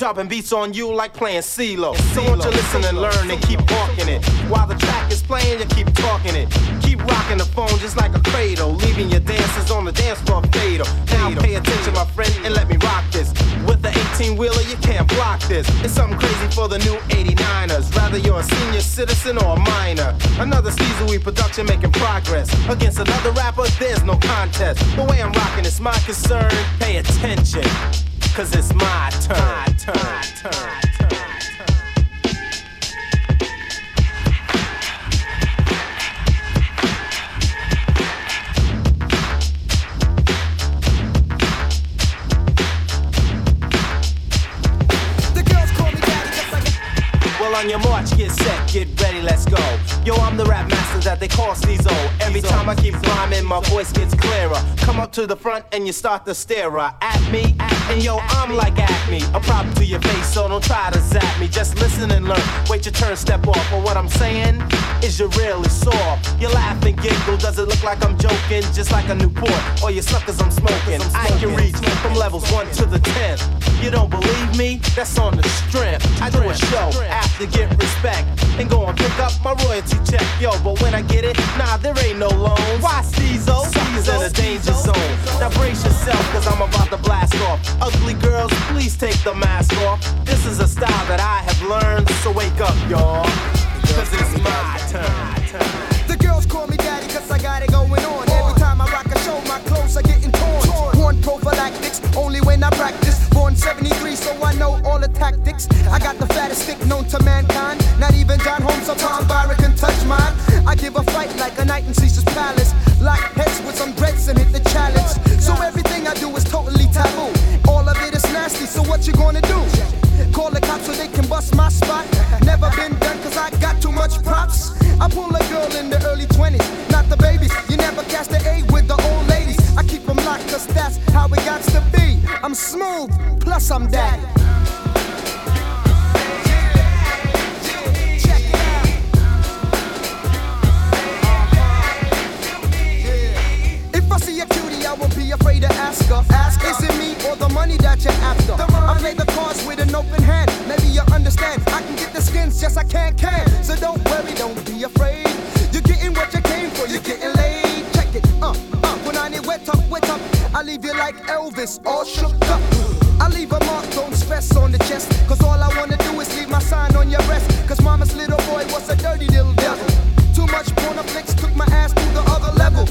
Dropping beats on you like playing CeeLo. So won't you listen and learn and keep walking it. While the track is playing, you keep talking it. Keep rocking the phone just like a cradle. Leaving your dancers on the dance floor fatal. Now pay attention, my friend, and let me rock this. With the 18 wheeler, you can't block this. It's something crazy for the new 89ers. Rather you're a senior citizen or a minor. Another Steezo production making progress. Against another rapper, there's no contest. The way I'm rocking is my concern. Pay attention, cause it's my turn. Turn, turn, on your march, get set, get ready, let's go. Yo, I'm the rap master that they call Steezo. Every time I keep rhyming, my voice gets clearer. Come up to the front and you start to stare at me. And yo, I'm like Acme, a problem to your face, so don't try to zap me. Just listen and learn. Wait your turn, step off. But what I'm saying is you're really sore. You laugh and giggle, does it look like I'm joking? Just like a Newport, or you suckers I'm smoking. I can reach from levels 1 to the 10th. You don't believe me? That's on the strength. I do a show after get respect and go and pick up my royalty check. Yo, but when I get it, nah, there ain't no loans. Why Steezo? Suckers in a danger zone. Now brace yourself, cause I'm about to blast off. Ugly girls, please take the mask off. This is a style that I have learned, so wake up, y'all. Cause it's my turn. The girls call me daddy cause I got it going on. Every time I rock a show, my clothes are getting torn. One prophylactics, only when I practice. Born 73, so I know all the tactics. I got the fattest stick known to mankind. Not even John Holmes or Tom Byron can touch mine. I give a fight like a knight in Caesar's palace. Lock heads with some dreads and hit the challenge. So everything I do is totally taboo. All of it is nasty, so what you gonna do? Call the cops so they can bust my spot. Never been done cause I got too much props. I pull a girl in the early 20s, not the babies. You never catch the A with the old ladies. I keep them locked cause that's how it got to be. I'm smooth, plus I'm daddy. If I see a cutie, I won't be afraid to ask her. Ask her. Is it me or the money that you're after? I play the cards with an open hand. Maybe you understand. I can get the skins, just I can't can. So don't worry, don't be afraid. You're getting what you came for. You're getting laid. Check it. Uh, uh. When I need wet up, wet up. I leave you like Elvis, all shook up. I leave a mark, don't stress on the chest. Cause all I wanna do is leave my sign on your breast. Cause mama's little boy was a dirty little devil. Too much porn flicks took my ass to the other level.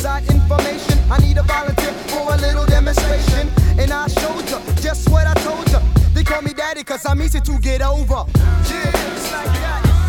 Inside information. I need a volunteer for a little demonstration. And I showed you just what I told you. They call me daddy cause I'm easy to get over. Yeah, it's like that.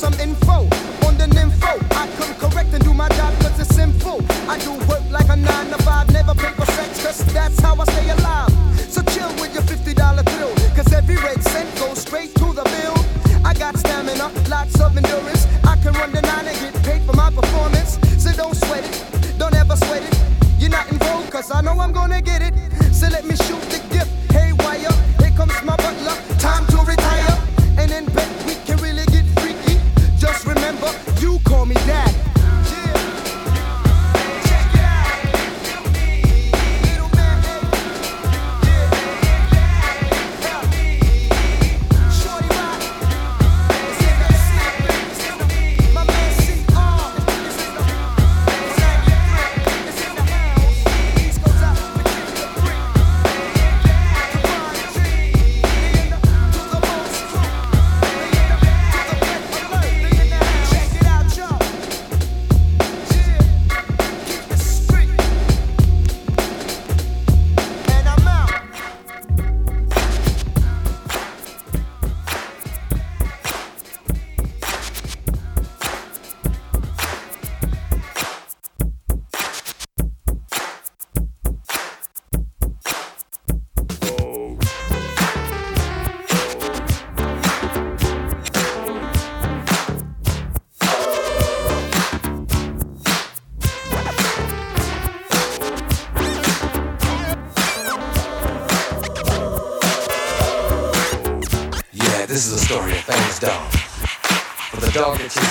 some info on the nympho. I come correct and do my job cause it's simple. I do work like a nine to five, never pay for sex cause that's how I stay alive. So chill with your $50 thrill cause every red cent goes straight to the bill. I got stamina, lots of endurance. I can run the nine and get paid for my performance. So don't sweat it, don't ever sweat it. You're not in vogue cause I know I'm gonna get it. So let me shoot the gift. Hey, wire, here comes my butler. Time to me that.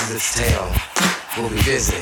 this tale will be busy.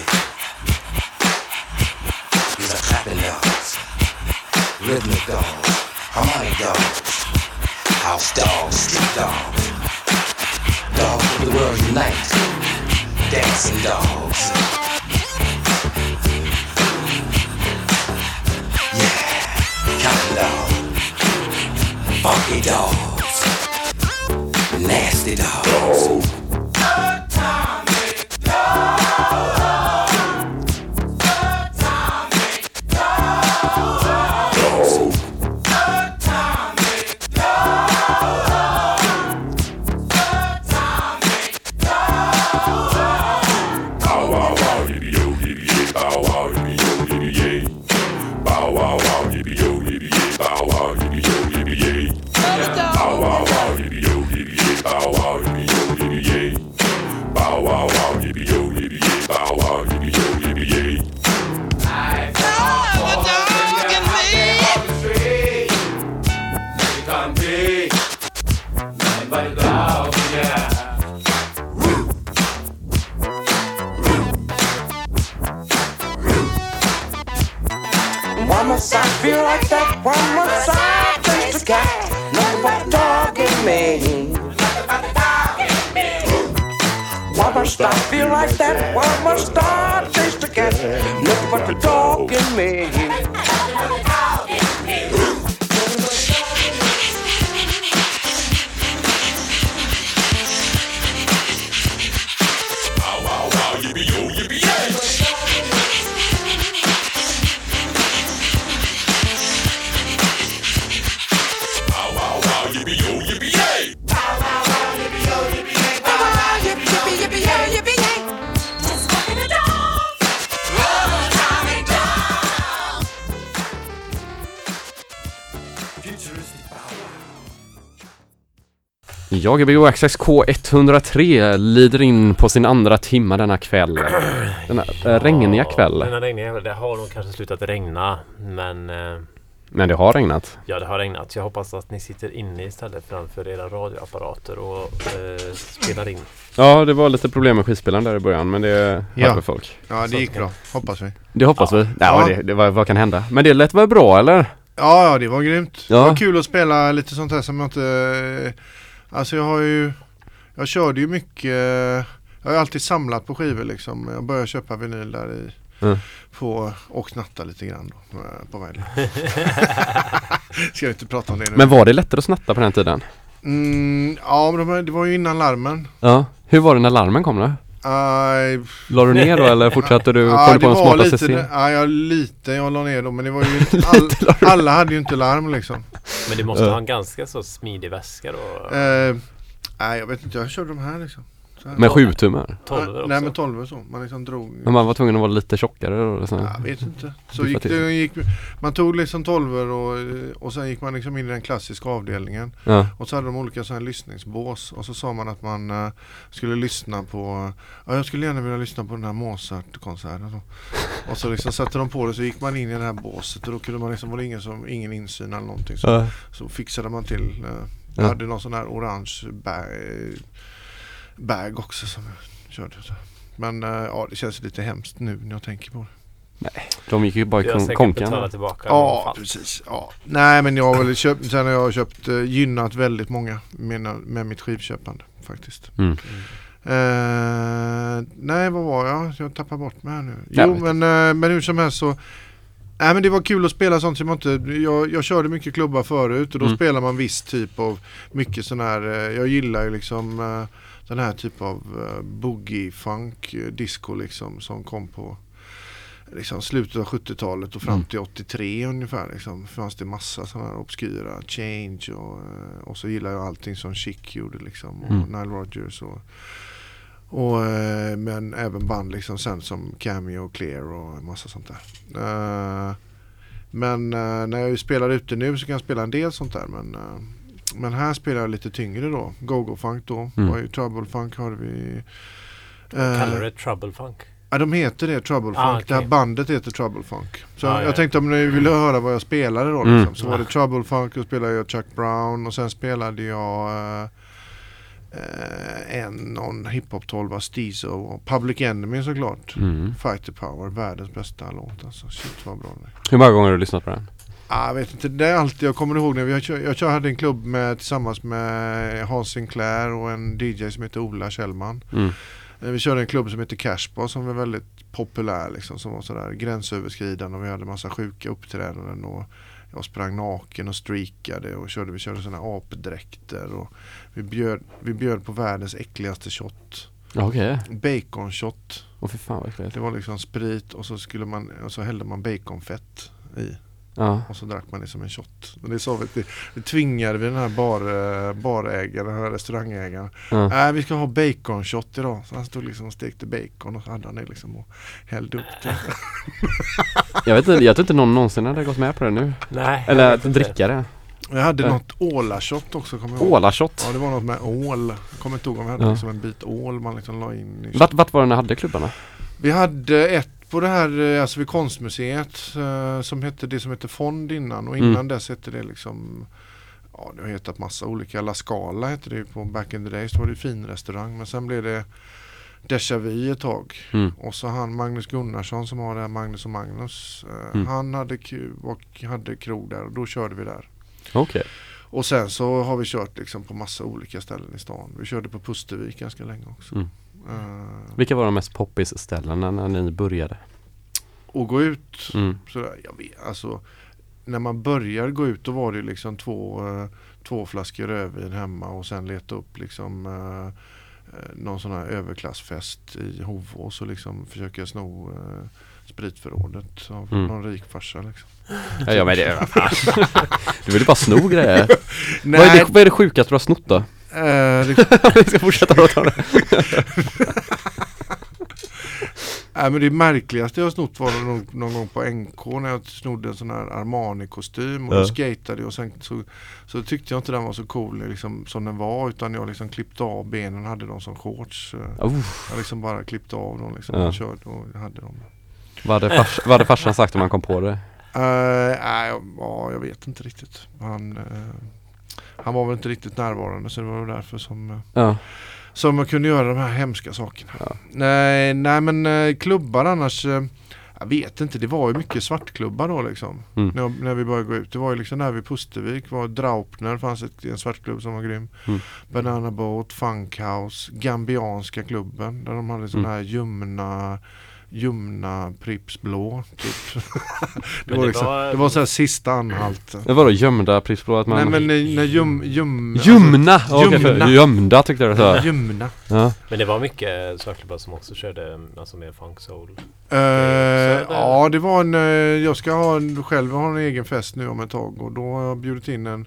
Access K103 lider in på sin andra timma denna kväll. (clears throat) Denna äh, regniga kväll. Denna regniga kväll. Det har nog kanske slutat regna. Men eh, Men det har regnat. ja, det har regnat. Jag hoppas att ni sitter inne istället framför era radioapparater och eh, spelar in. Ja, det var lite problem med skivspelaren där i början men det Ja. hade folk. Ja, det gick bra. Hoppas vi. Det hoppas vi. Ja, Ja. Det, det, vad, vad kan hända? Men det lät väl bra eller? Ja, ja, det var grymt. Ja. Det var kul att spela lite sånt här som jag inte... Alltså jag har ju... Jag körde ju mycket... Jag har ju alltid samlat på skivor liksom. Jag började köpa vinyl där i... Mm. På, och knatta lite grann då, eh, på vägen. (laughs) Ska jag inte prata om det nu. Men var det lättare att snatta på den tiden? Mm, ja, men de- det var ju innan larmen. Ja. Hur var det när larmen kom då? Uh, La du ner då (laughs) eller fortsatte du? Du det på smarta lite, system? ja, jag, lite jag la ner dem men det var ju (laughs) inte all, alla hade ju inte larm liksom. Men du måste Ja. ha en ganska så smidig väska då. Eh, nej jag vet inte, jag körde de här liksom. Med sju tummar? Tolvor Nej, också. Nej med tolvor så, man liksom drog. Men man var tvungen att vara lite tjockare då? Så. Jag vet inte. Så gick det, gick, man tog liksom tolvor och, och sen gick man liksom in i den klassiska avdelningen. Ja. Och så hade de olika sådana här lyssningsbås och så sa man att man eh, skulle lyssna på Ja jag skulle gärna vilja lyssna på den här Mozart-konserten och så. (laughs) Och så liksom satte de på det så gick man in i det här båset och då kunde man liksom, var det ingen, som, ingen insyn eller någonting. Så, Ja. så fixade man till eh, Jag Ja. hade någon sån här orange bag, bag också som jag körde. Men eh, ja det känns lite hemskt nu när jag tänker på det. De gick ju bara Du har i säkert konkan. betalat tillbaka Ja, precis. Ja. Nej, men jag har väl köpt, sen har jag köpt, eh, gynnat väldigt många med, med mitt skivköpande faktiskt. Mm. Eh, nej, vad var jag? Jag tappar bort mig här nu. Jo, men, eh, men hur som helst så Nej men det var kul att spela sånt som jag inte, jag, jag körde mycket klubbar förut och då Mm. spelar man viss typ av, mycket sån här, jag gillar ju liksom eh, den här typ av uh, boogie-funk, eh, disco liksom som kom på liksom slutet av 70-talet och fram Mm. till 83 ungefär. Liksom, fanns det massa sådana här obskyra, Change och, eh, och så gillar jag allting som Chic gjorde liksom och Mm. Nile Rodgers och, och eh, men även band liksom sen som Cameo och Clear och massa sånt där. Eh, men eh, när jag spelar ute nu så kan jag spela en del sånt där men eh, men här spelar jag lite tyngre då. Go-Go-Funk då. Mm. Var ju Trouble Funk har vi. Kallar Eh, du det trouble funk? Ja, de heter det, Trouble Funk. Ah, Det här bandet heter Trouble Funk. Så Ah, jag ja. tänkte om ni ville höra vad jag spelade då. Mm. Liksom. Så var det Trouble Funk, då spelade jag Chuck Brown och sen spelade jag eh, en någon hiphop 12 Stizo och Public Enemy såklart. Mm. Fighter Power, världens bästa låt alltså. Shit vad bra det. Hur många gånger har du lyssnat på den? Ah, jag vet inte, det är alltid jag kommer ihåg när vi, jag, jag kör, hade en klubb med, tillsammans med Hans Sinclair och en DJ som heter Ola Kjellman. Mm. Eh, Vi körde en klubb som heter Cashbar som var väldigt populär liksom, som var sådär gränsöverskridande och vi hade massa sjuka uppträdanden och jag sprang naken och streakade och körde, vi körde sådana apdräkter och vi bjöd, vi bjöd på världens äckligaste shot. Okej. Bacon shot. Fy fan. Det var liksom sprit och så, skulle man, och så hällde man baconfett i. Ja. Och så drack man det som en shot. Och det, sa vi, det, det tvingade vi den här bar, eh, barägaren, den här restaurangägaren. Ja. Nej vi ska ha bacon shot idag. Så han stod liksom och stekte bacon och så hade han det liksom och hällde upp det. (laughs) Jag vet inte, jag tror inte någon någonsin hade gått med på det nu. Nej, Eller att dricka det. Jag hade Nej. något ålashot också kommer jag ihåg. Ålashot. Ja det var något med ål. Jag kommer inte ihåg om vi hade Ja. liksom en bit ål man liksom la in i Vart, vart var det ni hade klubbarna? Vi hade ett på det här, eh, alltså vid konstmuseet eh, som hette det som hette Fond innan och innan Mm. dess hette det liksom Ja det har hetat massa olika, La Scala hette det på back in the days, då var det fin restaurang men sen blev det Déjà Vu ett tag Mm. och så han Magnus Gunnarsson som har det här Magnus och Magnus eh, Mm. Han hade, och hade krog där och då körde vi där Okej. Och sen så har vi kört liksom på massa olika ställen i stan Vi körde på Pustervik ganska länge också Mm. Vilka var de mest poppis ställena när ni började? och gå ut Mm. sådär, jag vet, alltså när man börjar gå ut då var det liksom två, eh, två flaskor rödvin hemma och sen leta upp liksom eh, eh, någon sån här överklassfest i Hovås och liksom försöka sno eh, spritförrådet av Mm. någon rik farsa liksom. Ja, ja men det, fan. (laughs) Du vill ju bara sno grejer. (laughs) Vad är, det, vad är det sjukaste du har snott då? Eh, det, (laughs) Vi ska fortsätta prata om det. (laughs) Nej men det märkligaste jag har snott var nog någon gång på NK när jag snodde en sån här Armani-kostym och Ja. skatade och sen så, så tyckte jag inte den var så cool liksom, som den var utan jag liksom klippte av benen och hade dem som shorts. Oh. Jag liksom bara klippte av dem liksom Ja. och körde och hade dem. Vad hade, fars, vad hade farsan sagt om han kom på det? Eh, Nej, ja, jag vet inte riktigt. Han, eh, han var väl inte riktigt närvarande så det var väl därför som eh, Ja. Som jag kunde göra de här hemska sakerna. Nej, nej men eh, klubbar annars. Eh, jag vet inte, det var ju mycket svartklubbar då liksom. Mm. När, när vi började gå ut. Det var ju liksom där vid Pustervik var Draupner fanns ett, en svartklubb som var grym. Mm. Banana Boat, Funkhouse, Gambianska klubben. Där de hade sådana Mm. här ljumna Ljumna Pripps blå typ. (laughs) det, var det liksom, var- det var så här sista anhalt. Det var då gömda Pripps att man... Nej men när, när ljum, ljum, Ljumna! alltså, Alltså, okay, för, ljumna. gömda tyckte jag det sa. Ljumna. Ja. Men det var mycket svartklubbar som också körde alltså mer funk soul. Eh, ja det var en, eh, jag ska ha en, själv ha en egen fest nu om ett tag och då har jag bjudit in en,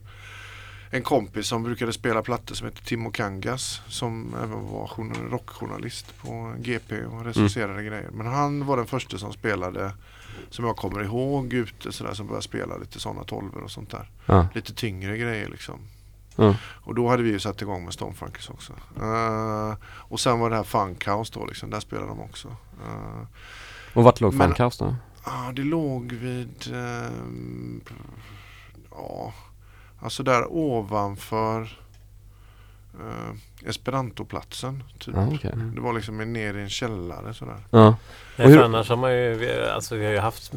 en kompis som brukade spela plattor som heter Timo Kangas som även var journal- rockjournalist på GP och recenserade grejer. Men han var den första som spelade som jag kommer ihåg ute sådär som började spela lite sådana tolvor och sånt där. Ja. Lite tyngre grejer liksom. Ja. Och då hade vi ju satt igång med Stonefunkers också. Eh, och sen var det här Funkhouse då liksom, där spelade de också. Eh, Och vart låg Men- Funkhouse då? Ja, det låg vid... ehm, ja, alltså där ovanför uh, Esperantoplatsen. Typ. Ja, okej. Det var liksom ner i en källare sådär. Ja. Nej, hur- annars har man ju, vi, alltså vi har ju haft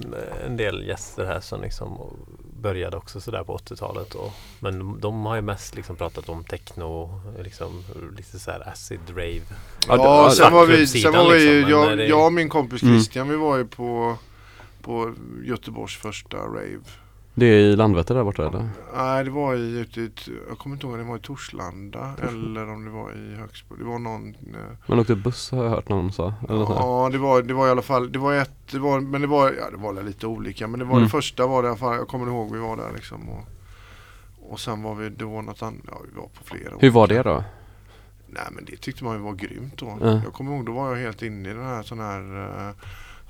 en del gäster här som liksom började också sådär på 80-talet. Och, men de, de har ju mest liksom pratat om techno, liksom lite såhär acid rave. Ja, sen var vi, sen var vi ju, liksom, jag, det- jag och min kompis Mm. Christian, vi var ju på, på Göteborgs första rave. Det är i Landvetter där borta eller? Nej, det var i, ute jag kommer inte ihåg om det var i Torslanda eller om det var i Högsbo. Det var någon eh, Man åkte buss har jag hört någon sa. Eller. Ja det var, det var i alla fall, det var ett, det var, men det var, ja det var lite olika men det var Mm. det första var det i alla fall, jag kommer ihåg vi var där liksom och, och sen var vi, det var något annat, ja vi var på flera Hur var det då? Nej men det tyckte man ju var grymt då. Ja. Jag kommer ihåg då var jag helt inne i den här sån här,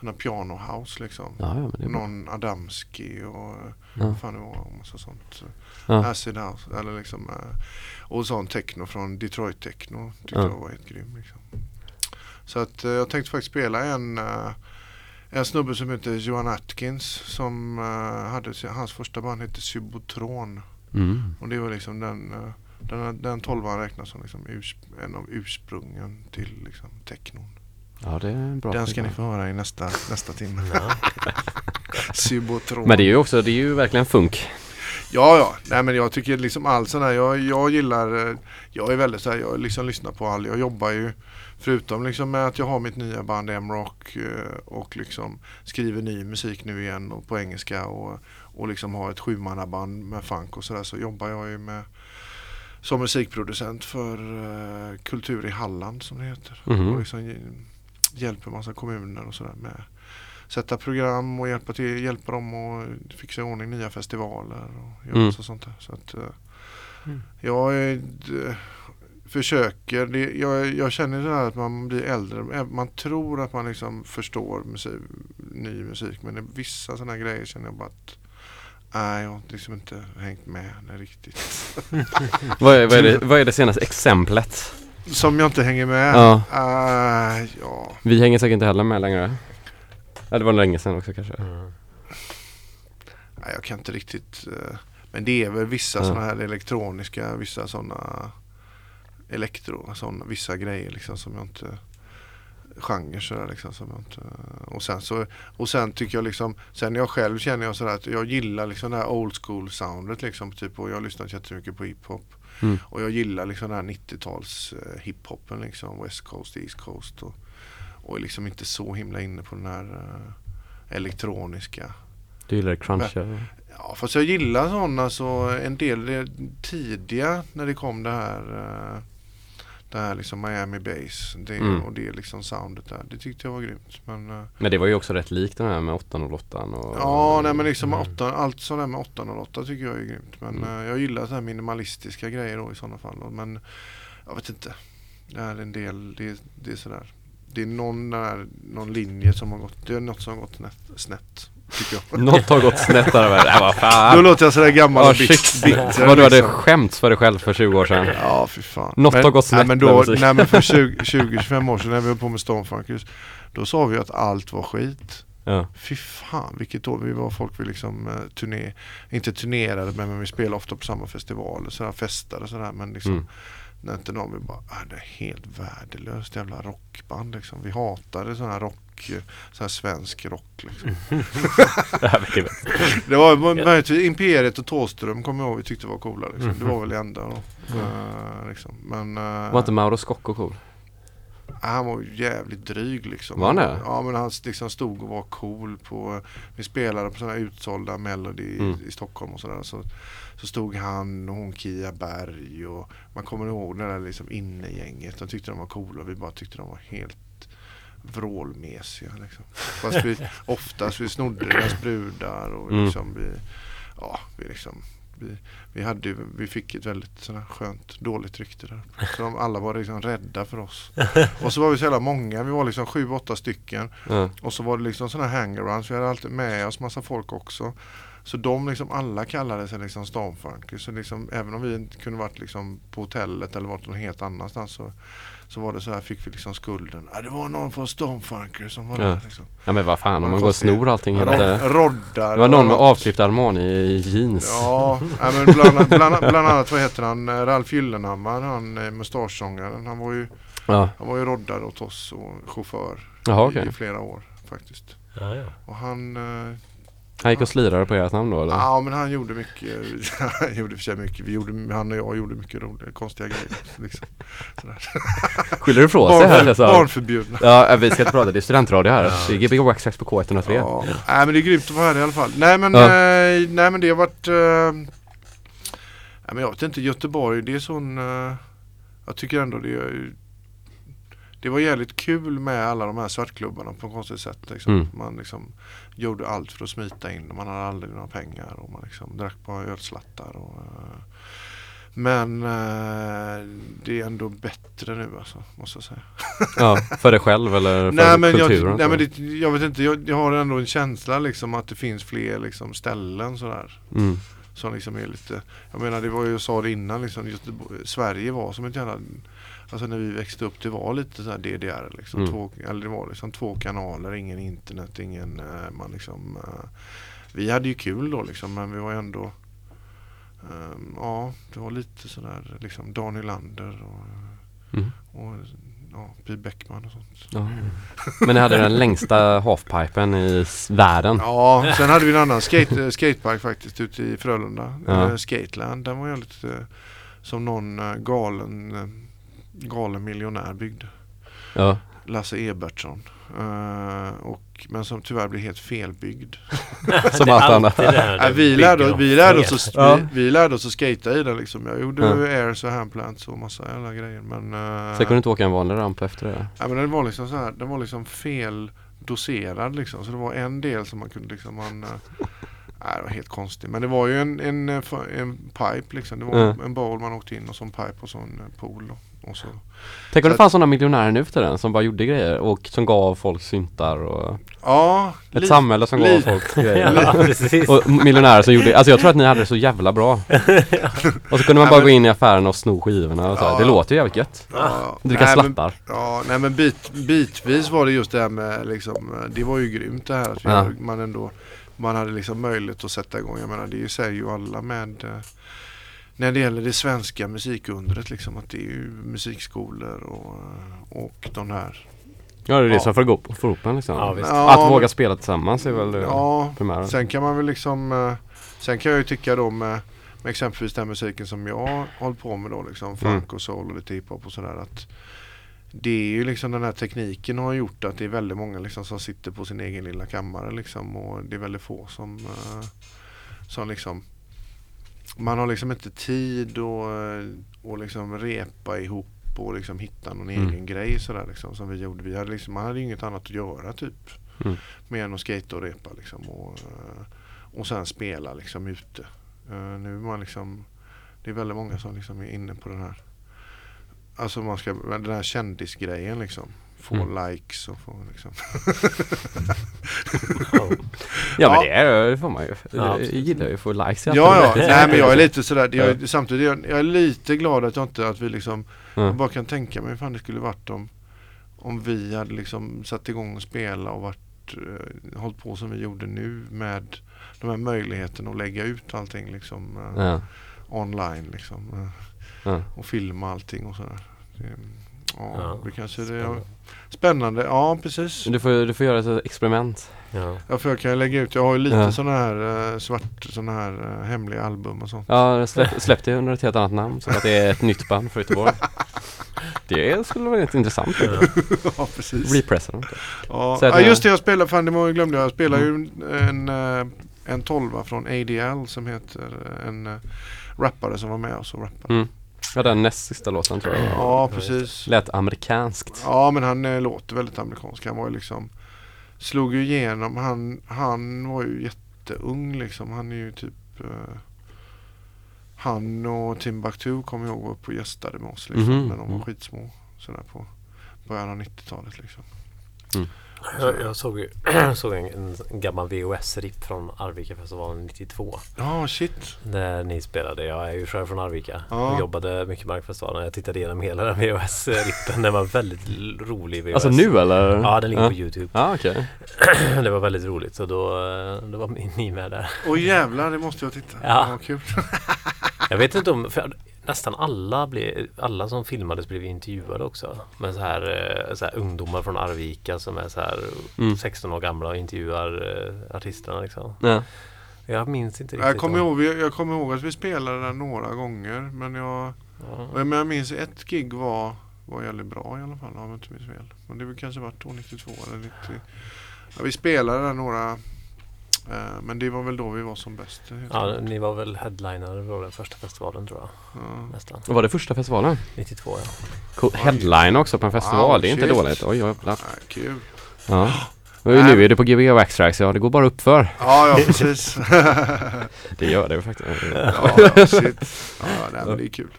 sån här pianohouse liksom. Ja, ja, är bra. Någon Adamski och Ja. vad fan det var massa sånt. Ja. Acid house eller liksom eh, och sån techno från Detroit techno tyckte Ja. jag var helt grym. Liksom. Så att eh, jag tänkte faktiskt spela en eh, en snubbe som heter Johan Atkins som hade hans första band hette Subotron. Mm. Och det var liksom den Den, den 12 räknas som liksom urs, en av ursprungen till liksom technon. Ja det är en bra Den ska ni få höra i nästa, nästa timme. Ja. (laughs) Sybotron. Men det är ju också, det är ju verkligen funk. Ja, ja. Nej, men jag tycker liksom allt sånt här. Jag, jag gillar, eh, jag är väldigt så här, jag liksom lyssnar på all. Jag jobbar ju förutom liksom med att jag har mitt nya band M-Rock eh, och liksom skriver ny musik nu igen och på engelska och, och liksom har ett sjumannaband med funk och sådär så jobbar jag ju med som musikproducent för eh, Kultur i Halland som det heter. Mhm. Och liksom hjälper massa kommuner och sådär med sätta program och hjälpa, till, hjälpa dem att fixa i ordning nya festivaler och göra Mm. massa sånt där. Så att, eh, jag är, d- försöker, det, jag, jag känner så här att man blir äldre, Eh, man tror att man liksom förstår musik, ny musik men det, vissa sådana grejer känner jag bara att Nej, jag har liksom inte hängt med riktigt. (laughs) Vad är, vad, är det, (laughs) vad är det senaste exemplet? Som jag inte hänger med? Ja. Eh, ja. Vi hänger säkert inte heller med längre. Ja det var länge sedan också kanske. Mm. Nej, jag kan inte riktigt. eh, Men det är väl vissa Ja. sådana här elektroniska, vissa sådana elektro, sådana, vissa grejer liksom som jag inte genre sådär liksom som jag inte och sen så och sen tycker jag liksom sen jag själv känner jag sådär att jag gillar liksom det här old school soundet liksom typ och jag har lyssnat jättemycket på hiphop Mm. och jag gillar liksom den här 90-tals eh, hiphopen liksom West Coast, East Coast och, och är liksom inte så himla inne på den här eh, elektroniska Du gillar cruncha? Ja fast jag gillar sådana så en del tidiga när det kom det här eh, det här liksom Miami Bass det, Mm. och det liksom soundet där. Det tyckte jag var grymt. Men, eh, Men det var ju också rätt likt den här med 808 och ja nej men liksom Mm. åtta, allt sånt där med 808 tycker jag är grymt. Men Mm. eh, jag gillar så här minimalistiska grejer då i sådana fall. Men jag vet inte. Det är en del, det, det är sådär. Det är någon, där, någon linje som har gått, det är något som har gått snett, snett tycker jag. Något har gått snett där. Äh, vad Då låter jag sådär gammal och bitter. Vad du hade liksom. skämts för dig själv för 20 år sedan. Ja, fy fan. Något har gått snett nej, men med då, musik. nej men för (laughs) 20-25 år sedan när vi höll på med Stormfunkers Då sa vi att allt var skit. Ja. Fy fan vilket år vi var folk vi liksom eh, turné, inte turnerade men, men vi spelade ofta på samma festivaler, sådär, festade och sådär men liksom Mm. när inte någon vill bara, ah, det är helt värdelöst jävla rockband liksom. Vi hatade sån här rock, eh, sån här svensk rock liksom. (laughs) (laughs) Det var möjligtvis Imperiet och Thåström kommer jag ihåg vi tyckte var coola liksom. Det var väl det enda då. Eh, liksom. Men, eh, Var inte Mauro Scocco cool? han var ju jävligt dryg liksom. Var han det? Ja men han liksom stod och var cool på Vi spelade på sådana här utsålda Melody Mm. i, i Stockholm och sådär så, så stod han och hon Kia Berg och Man kommer ihåg det där liksom innegänget De tyckte de var coola och vi bara tyckte de var helt vrålmesiga liksom. Fast vi (laughs) oftast vi snodde deras brudar och Mm. liksom vi Ja vi liksom vi, vi, hade, vi fick ett väldigt sådär skönt dåligt rykte där. Så de alla var liksom rädda för oss. Och så var vi så jävla många, vi var liksom sju, åtta stycken. Ja. Och så var det liksom sådana hangarounds, vi hade alltid med oss massa folk också. Så de liksom alla kallade sig liksom Stormfunkers. Så liksom, även om vi inte kunde varit liksom på hotellet eller varit någon helt annanstans så, så var det så här, fick vi liksom skulden. Ja, det var någon från Stormfunkers som var Ja. där liksom. Ja men vad fan om Man man går och snor allting. Rod- eh, Roddar. Det var någon med avklippt Armani i jeans. Ja, ja men bland, bland, bland annat vad heter han, eh, Ralf Gyllenhammar, han eh, mustaschsångaren. Han var ju, Ja. han var ju roddare åt oss och chaufför Jaha, i, okej. i flera år faktiskt. Ja, ja. Och han, eh, Han gick och slirade på ert namn då eller? ja men han gjorde mycket, (laughs) han gjorde för sig mycket, vi gjorde, han och jag gjorde mycket roliga, konstiga grejer. Liksom. Skyller du ifrån sig här alltså? barnförbjudna. Ja, vi ska inte prata, det är studentradio här. Det är Gbg Waxtrax på K103. Ja. Nej men det är grymt att vara här i alla fall. Nej men, Ja. eh, nej, men det har varit eh, nej, men Jag vet inte, Göteborg det är sån eh, Jag tycker ändå det är Det var jävligt kul med alla de här svartklubbarna på konstigt sätt. Liksom. Mm. Man liksom gjorde allt för att smita in och man hade aldrig några pengar och man liksom drack bara ölslattar. Och, eh, men eh, det är ändå bättre nu alltså, måste jag säga. (laughs) Ja, för dig själv eller för Nej men, jag, kulturen? nej, men det, jag vet inte, jag, jag har ändå en känsla liksom att det finns fler liksom, ställen sådär. Mm. Som liksom är lite, jag menar det var ju, jag sa det innan liksom, Göteborg, Sverige var som ett jävla Alltså när vi växte upp det var lite så här DDR liksom. Mm. Två, eller det var liksom två kanaler, ingen internet, ingen eh, man liksom eh, Vi hade ju kul då liksom men vi var ändå ehm, ja, det var lite sådär liksom Dan Nylander och, Mm. och ja, Py Bäckman och sånt. Ja. Men ni hade den längsta halfpipen i världen. Ja, sen hade vi en annan skate, eh, skatepark faktiskt ute i Frölunda. Ja. Skateland. Den var ju lite som någon galen, galen miljonär byggde. Ja. Lasse Ebertsson. Eh, och, men som tyvärr blev helt felbyggd. (laughs) Som allt annat. Vi, lärde, vi, lärde oss att, Ja. vi, vi lärde oss att skata i den liksom. Jag gjorde Ja. airs och handplants och massa jävla grejer. Men, eh, Sen kunde du inte åka en vanlig ramp efter det? Ja, men den var liksom så här, den var liksom fel doserad liksom. Så det var en del som man kunde liksom, man, eh, (laughs) nej, det var helt konstigt. Men det var ju en, en, en pipe liksom. Det var Ja. en bowl man åkte in och så en pipe och så en eh, pool. Så. Tänk om det fanns sådana miljonärer nu för den som bara gjorde grejer och som gav folk syntar och Ja, Ett li- samhälle som gav li- folk (laughs) grejer. Ja, och miljonärer som gjorde, alltså jag tror att ni hade det så jävla bra. (laughs) Och så kunde man bara men- gå in i affären och sno skivorna och så. Ja. Det låter ju jävligt gött. Ja, Dricka slappar. Ja, nej men bit, bitvis var det just det här med liksom, det var ju grymt det här att Ja. man ändå, man hade liksom möjlighet att sätta igång. Jag menar det säger ju alla med eh, när det gäller det svenska musikundret liksom att det är ju musikskolor och, och de här Ja det är det Ja. som får gå får ihop en liksom. Ja. Ja, att men- våga spela tillsammans är väl det Ja, primära. sen kan man väl liksom eh, Sen kan jag ju tycka då med, med exempelvis den musiken som jag hållit på med då liksom funk och soul och lite hiphop och sådär att det är ju liksom den här tekniken har gjort att det är väldigt många liksom som sitter på sin egen lilla kammare liksom och det är väldigt få som eh, som liksom man har liksom inte tid och, eh, och liksom repa ihop och liksom hitta någon Mm. egen grej sådär liksom som vi gjorde. Vi hade liksom, man hade inget annat att göra typ. Mm. Mer än att skata och repa liksom och, eh, och sen spela liksom ute. Eh, nu är man liksom, det är väldigt många som liksom är inne på den här Alltså man ska, den här kändisgrejen liksom. Få Mm. likes och få liksom. (laughs) Ja men Ja. det, är, det får man ju. Ja, jag gillar ju att få likes Ja, ja. Nej men jag är (laughs) lite sådär, jag är, samtidigt jag, jag är lite glad att jag inte, att vi liksom Mm. Jag bara kan tänka mig hur fan det skulle varit om Om vi hade liksom satt igång och spela och varit eh, Hållit på som vi gjorde nu med De här möjligheterna att lägga ut allting liksom eh, Ja. Online liksom eh, Ja. Och filma allting och sådär det, Ja, Ja, det kanske det spännande. Spännande, ja precis Du får, du får göra ett experiment. Ja. Ja för jag kan lägga ut, jag har ju lite Ja. sådana här eh, svart, sådana här eh, hemliga album och sånt Ja, släpp, släpp det under ett helt annat namn så att det är ett nytt band för Göteborg. (laughs) Det skulle vara rätt intressant. Ja (laughs) precis. Ja, Så att ja jag- just det jag spelade, fan det var- jag glömde jag. Jag spelar Mm. ju en, eh, en tolva från ADL som heter en rappare som var med oss och rappade. Mm. Ja, den näst sista låten tror jag. Ja precis. Lät amerikanskt. Ja men han eh, låter väldigt amerikansk. Han var ju liksom Slog ju igenom. Han, han var ju jätteung liksom. Han är ju typ eh, Han och Timbuktu kommer jag ihåg uppe och gästade med oss liksom. Mhm. När de var Mm. skitsmå. Sådär på början av 90-talet liksom. Jag, jag såg, (clears throat) såg en, en gammal VHS-ripp från Arvika-festivalen 92. Ja shit. Där ni spelade. Jag är ju själv från Arvika. Ja. Jag jobbade mycket med Markfestivalen. Jag tittade igenom hela den VHS-rippen. Den var väldigt rolig VHS. Alltså nu eller? Ja, den ligger ja. på Youtube. Ja, okej. (clears throat) det var väldigt roligt. Så då, eh, då var ni med där. Åh jävlar, det måste jag titta. Ja. Ja, kul. Jag vet inte om, för nästan alla, blev, alla som filmades blev intervjuade också. Med så här, eh, så här ungdomar från Arvika som är så här Mm. 16 år gamla och intervjuar eh, artisterna liksom. Ja. Jag minns inte riktigt. Jag kommer, om- ihåg, vi- jag kommer ihåg att vi spelade där några gånger men jag, Ja. men jag minns ett gig var, var jävligt bra i alla fall om jag inte minns fel. Men det var kanske då 92 eller 90. Ja, vi spelade där några men det var väl då vi var som bäst. Ja, ni var väl headliner på den första festivalen tror jag. Ja. Nästan. Och var det första festivalen? 92 ja. Cool. Headline också på en festival, Wow, det är inte shit. dåligt. Oj, oj, jävlar. Nej, kul. Ja. (gasps) Och nu är det på Gbg och X-Tracks, ja det går bara uppför. Ja, ja precis. (laughs) Det gör det faktiskt. ja, ja, shit. Ja, nej, men det är kul.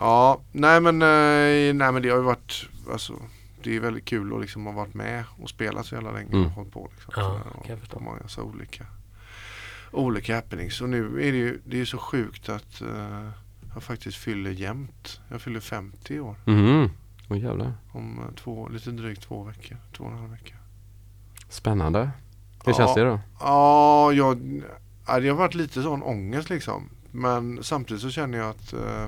Ja, nej men, eh, nej men det har ju varit, alltså det är väldigt kul att liksom ha varit med och spelat så jävla länge Mm. och hållit på liksom. Ja, jag och många så olika olika happenings. Och nu är det ju det är så sjukt att eh, jag faktiskt fyller jämnt. Jag fyller 50 i år. Mhm. Åh jävlar. Om eh, två, lite drygt två veckor. Två och en halv vecka. Spännande. Hur Ja. känns det då? Ja, jag, ja, det har varit lite sån ångest liksom. Men samtidigt så känner jag att eh,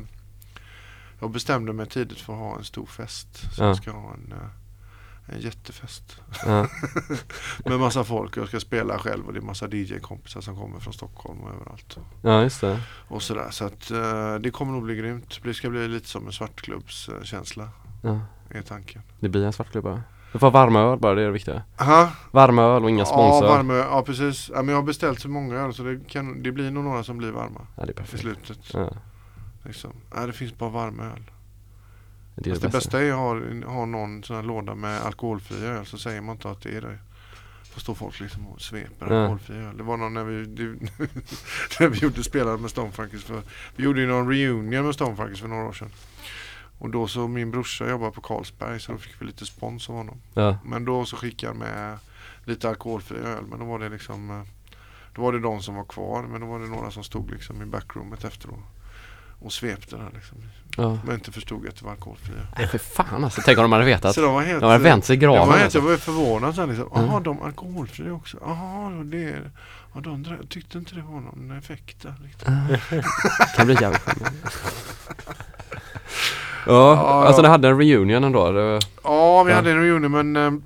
jag bestämde mig tidigt för att ha en stor fest. Så Ja. jag ska ha en, eh, en jättefest. Ja. (laughs) Med massa folk och jag ska spela själv och det är massa DJ-kompisar som kommer från Stockholm och överallt. Ja, just det. Och sådär. Så att eh, det kommer nog bli grymt. Det ska bli lite som en svartklubbskänsla. Ja. Är tanken. Det blir en svartklubba. Du får varma öl bara, det är det viktiga. Aha. Varma öl och inga Ja, sponsor. varma, ja precis. Ja, men jag har beställt så många öl så det, kan, det blir nog några som blir varma. Ja, det är I perfekt. slutet. Ja, Liksom. Nej, det finns bara varma öl. det är det det bästa. är att ha, ha någon sån här låda med alkoholfria öl så säger man inte att det är det. Då står folk liksom och sveper Ja. alkoholfri öl. Det var någon när vi, det, (laughs) när vi gjorde spelade med Stonefunkers för Vi gjorde ju någon reunion med Stonefunkers för några år sedan. Och då så min brorsa jobbar på Carlsberg så då fick vi lite spons av honom. Ja. Men då så skickade han med lite alkoholfri öl men då var det liksom eh, Då var det de som var kvar men då var det några som stod liksom i backroomet efteråt och svepte där liksom. Ja. Men inte förstod att det var alkoholfria. Nej, för fan alltså. Tänk om de hade vetat. Så de var helt, de hade vänt sig i jag graven var, helt, alltså. jag var förvånad sen liksom. Mm. Jaha, de alkoholfria också. Jaha, det är... Ja, de dra- tyckte inte det var någon effekt där riktigt. (laughs) kan bli jävligt. Ja, Ja, alltså ni hade en reunion ändå. Det. Ja, vi Ja. hade en reunion men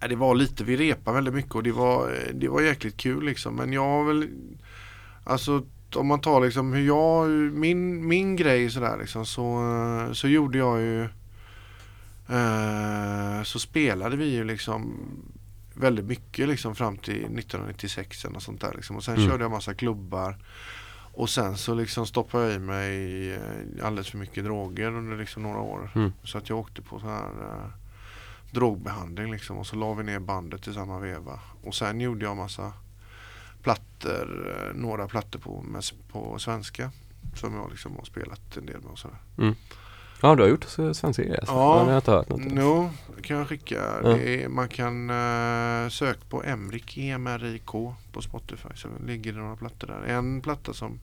nej, det var lite, vi repade väldigt mycket och det var, eh, det var jäkligt kul liksom. Men jag har väl, alltså om man tar liksom hur jag, min, min grej sådär liksom så, eh, så gjorde jag ju, eh, så spelade vi ju liksom väldigt mycket liksom fram till 1996 eller något sånt där liksom. Och sen Mm. körde jag massa klubbar. Och sen så liksom stoppade jag i mig eh, alldeles för mycket droger under liksom några år. Mm. Så att jag åkte på sån här eh, drogbehandling liksom. Och så la vi ner bandet i samma veva. Och sen gjorde jag massa plattor, eh, några plattor på, med, på svenska. Som jag liksom har spelat en del med och sådär. Ja, du har gjort svenska grejer alltså. Ja. Ja, jag inte hört något. No, kan jag skicka. Ja. Är, man kan uh, söka på Emrik, E-M-R-I-K på Spotify. Så ligger det några plattor där. En platta som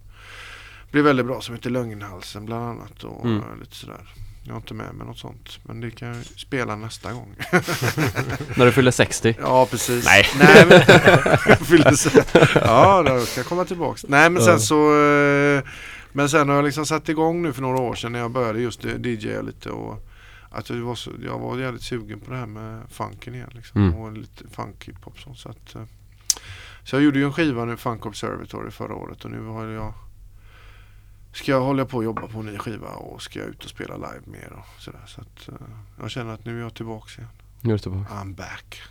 blir väldigt bra som heter Lögnhalsen bland annat. Och Mm. eh, lite sådär. Jag har inte med mig något sånt. Men det kan jag spela nästa gång. (laughs) När du fyller 60. Ja precis. Nej. (laughs) Nej men, jag (laughs) fyller ja, då ska jag komma tillbaks. Nej men sen så eh, Men sen har jag liksom satt igång nu för några år sedan när jag började just DJa lite och att jag var, så, jag var jävligt sugen på det här med funken igen liksom. Mm. Och lite funk hiphop så, så att eh, Så jag gjorde ju en skiva nu, Funk Observatory förra året och nu har jag Ska jag hålla på och jobba på en ny skiva och ska jag ut och spela live mer och sådär så att eh, Jag känner att nu är jag tillbaks igen. Nu är du tillbaka. I'm back.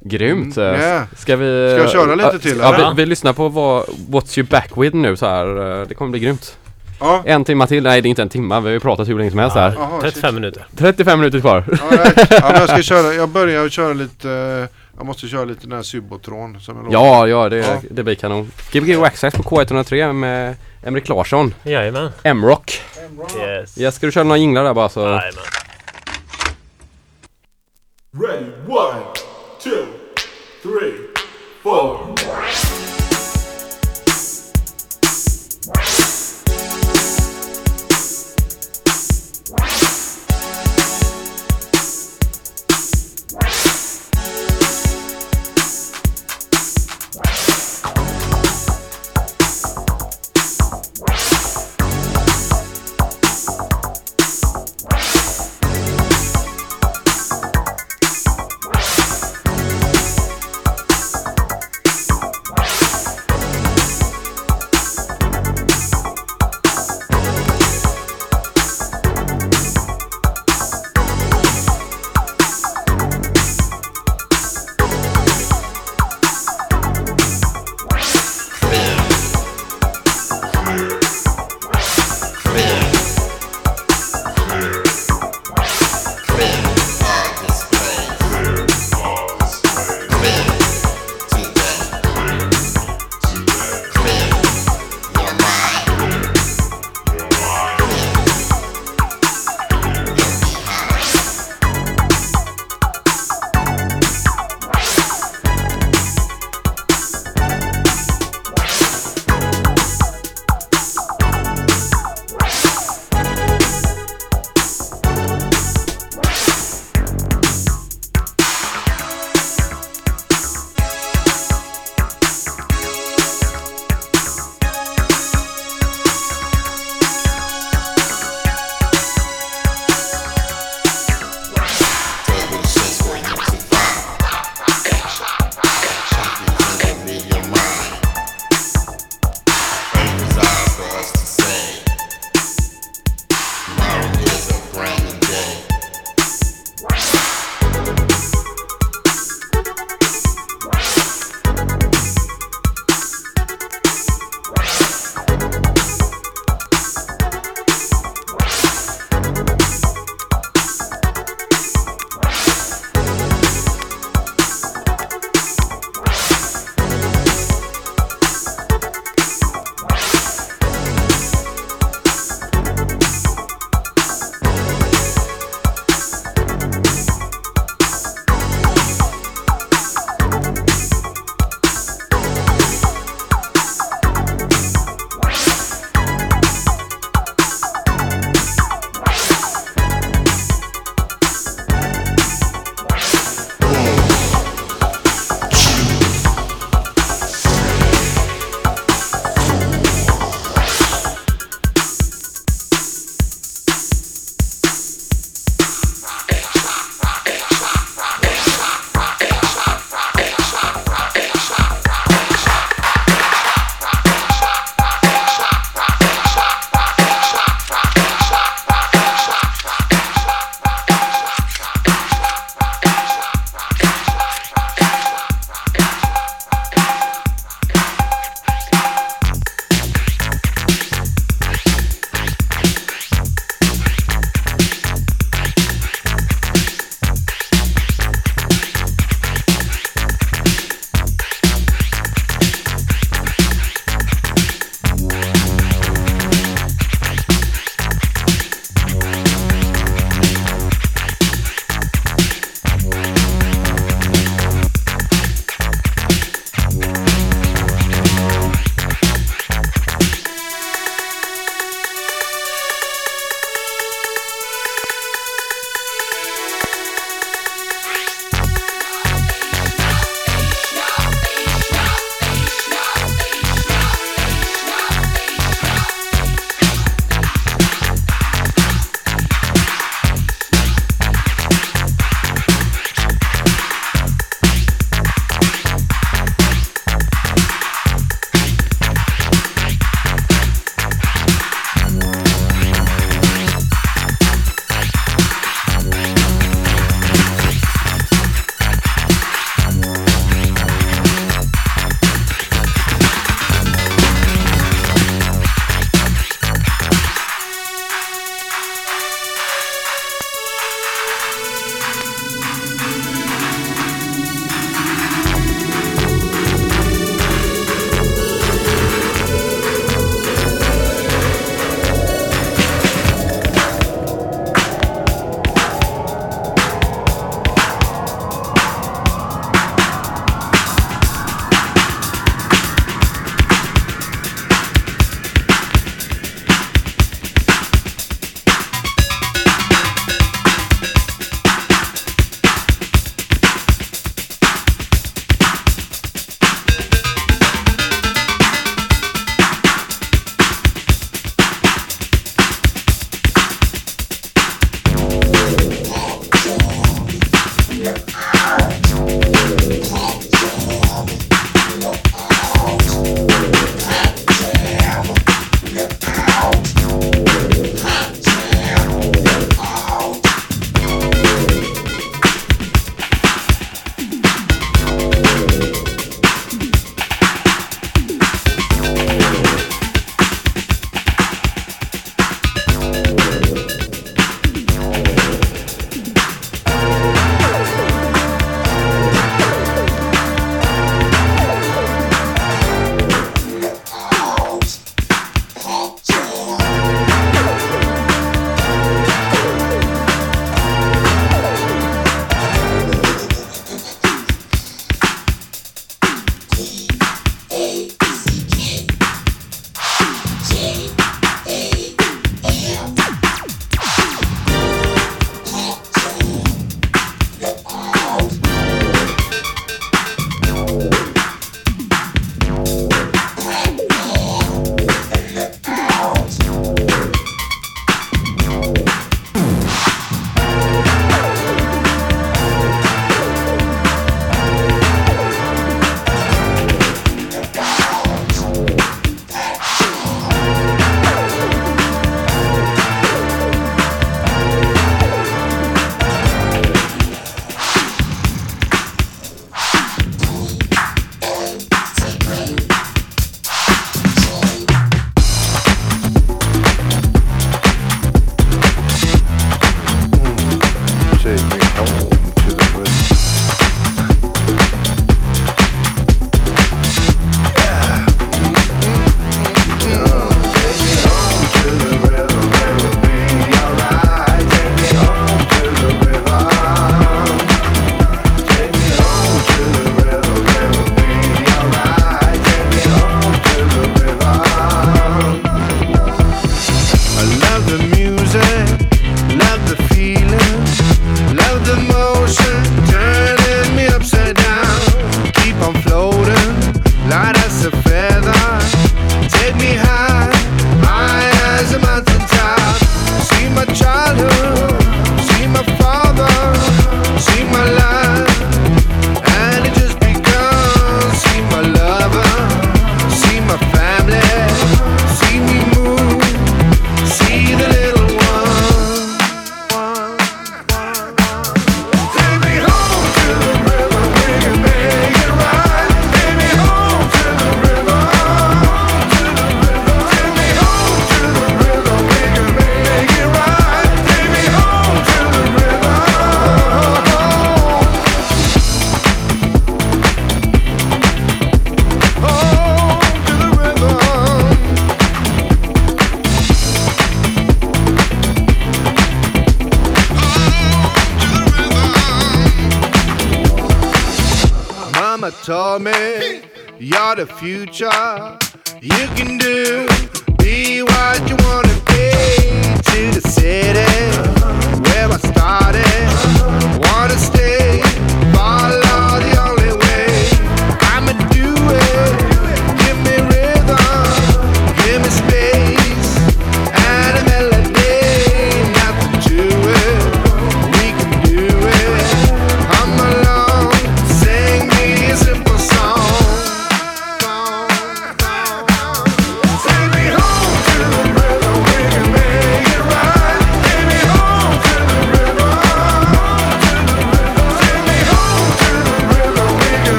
Grymt! Mm, eh, yeah. Ska vi... Ska jag köra lite Ja, till, Ja, eller? vi, vi lyssnar på vad, What's you back with nu så här. eh, Det kommer bli grymt. Ja. En timma till, nej det är inte en timma, vi har ju pratat hur länge som helst här. Jaha, 35 minuter. 35 minuter kvar. (laughs) Ja, jag, ja, jag ska köra, jag börjar köra lite, jag måste köra lite den här Subotron som jag lovade. Ja, ja det, Ja. det blir kanon. Gbg Waxxax på K103 med Emrik Larsson. Jajamän. M-Rock. Yes. Ja, ska du köra några jinglar där bara så? Jajamän. Ready, one, two, three, four.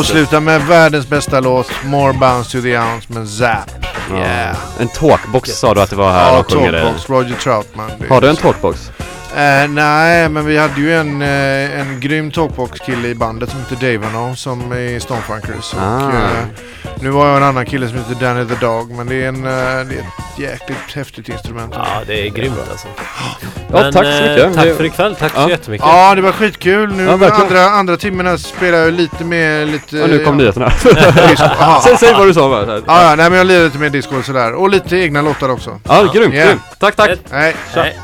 Yes, Avsluta med världens bästa låt, More Bounce to the Ounce med Zap. Yeah! En talkbox sa du att det var här Ja, och sjunger det. Talkbox, Roger Troutman. Det Har du en talkbox? Eh, nej, men vi hade ju en, eh, en grym talkbox-kille i bandet som heter Davano som är i Stonefunkers. Och, Ah. eh, nu var jag en annan kille som heter Danny the Dog, men det är, en, det är ett jäkligt häftigt instrument. Ja, det är grymt alltså. (gasps) Ja, tack så eh, mycket. Tack Det- för ikväll. Tack Ja. så jättemycket. Ja, det var skitkul. Nu Ja, andra, andra timmen här spelar jag lite mer lite... Ja, nu kom ja, nyheterna. (laughs) Aha. Säg, vad du sa bara. Ja, ja, nej men jag lirar lite mer disco och sådär. Och lite egna låtar också. Ja, grymt, Yeah. grymt. Tack, tack. Hej. Hej.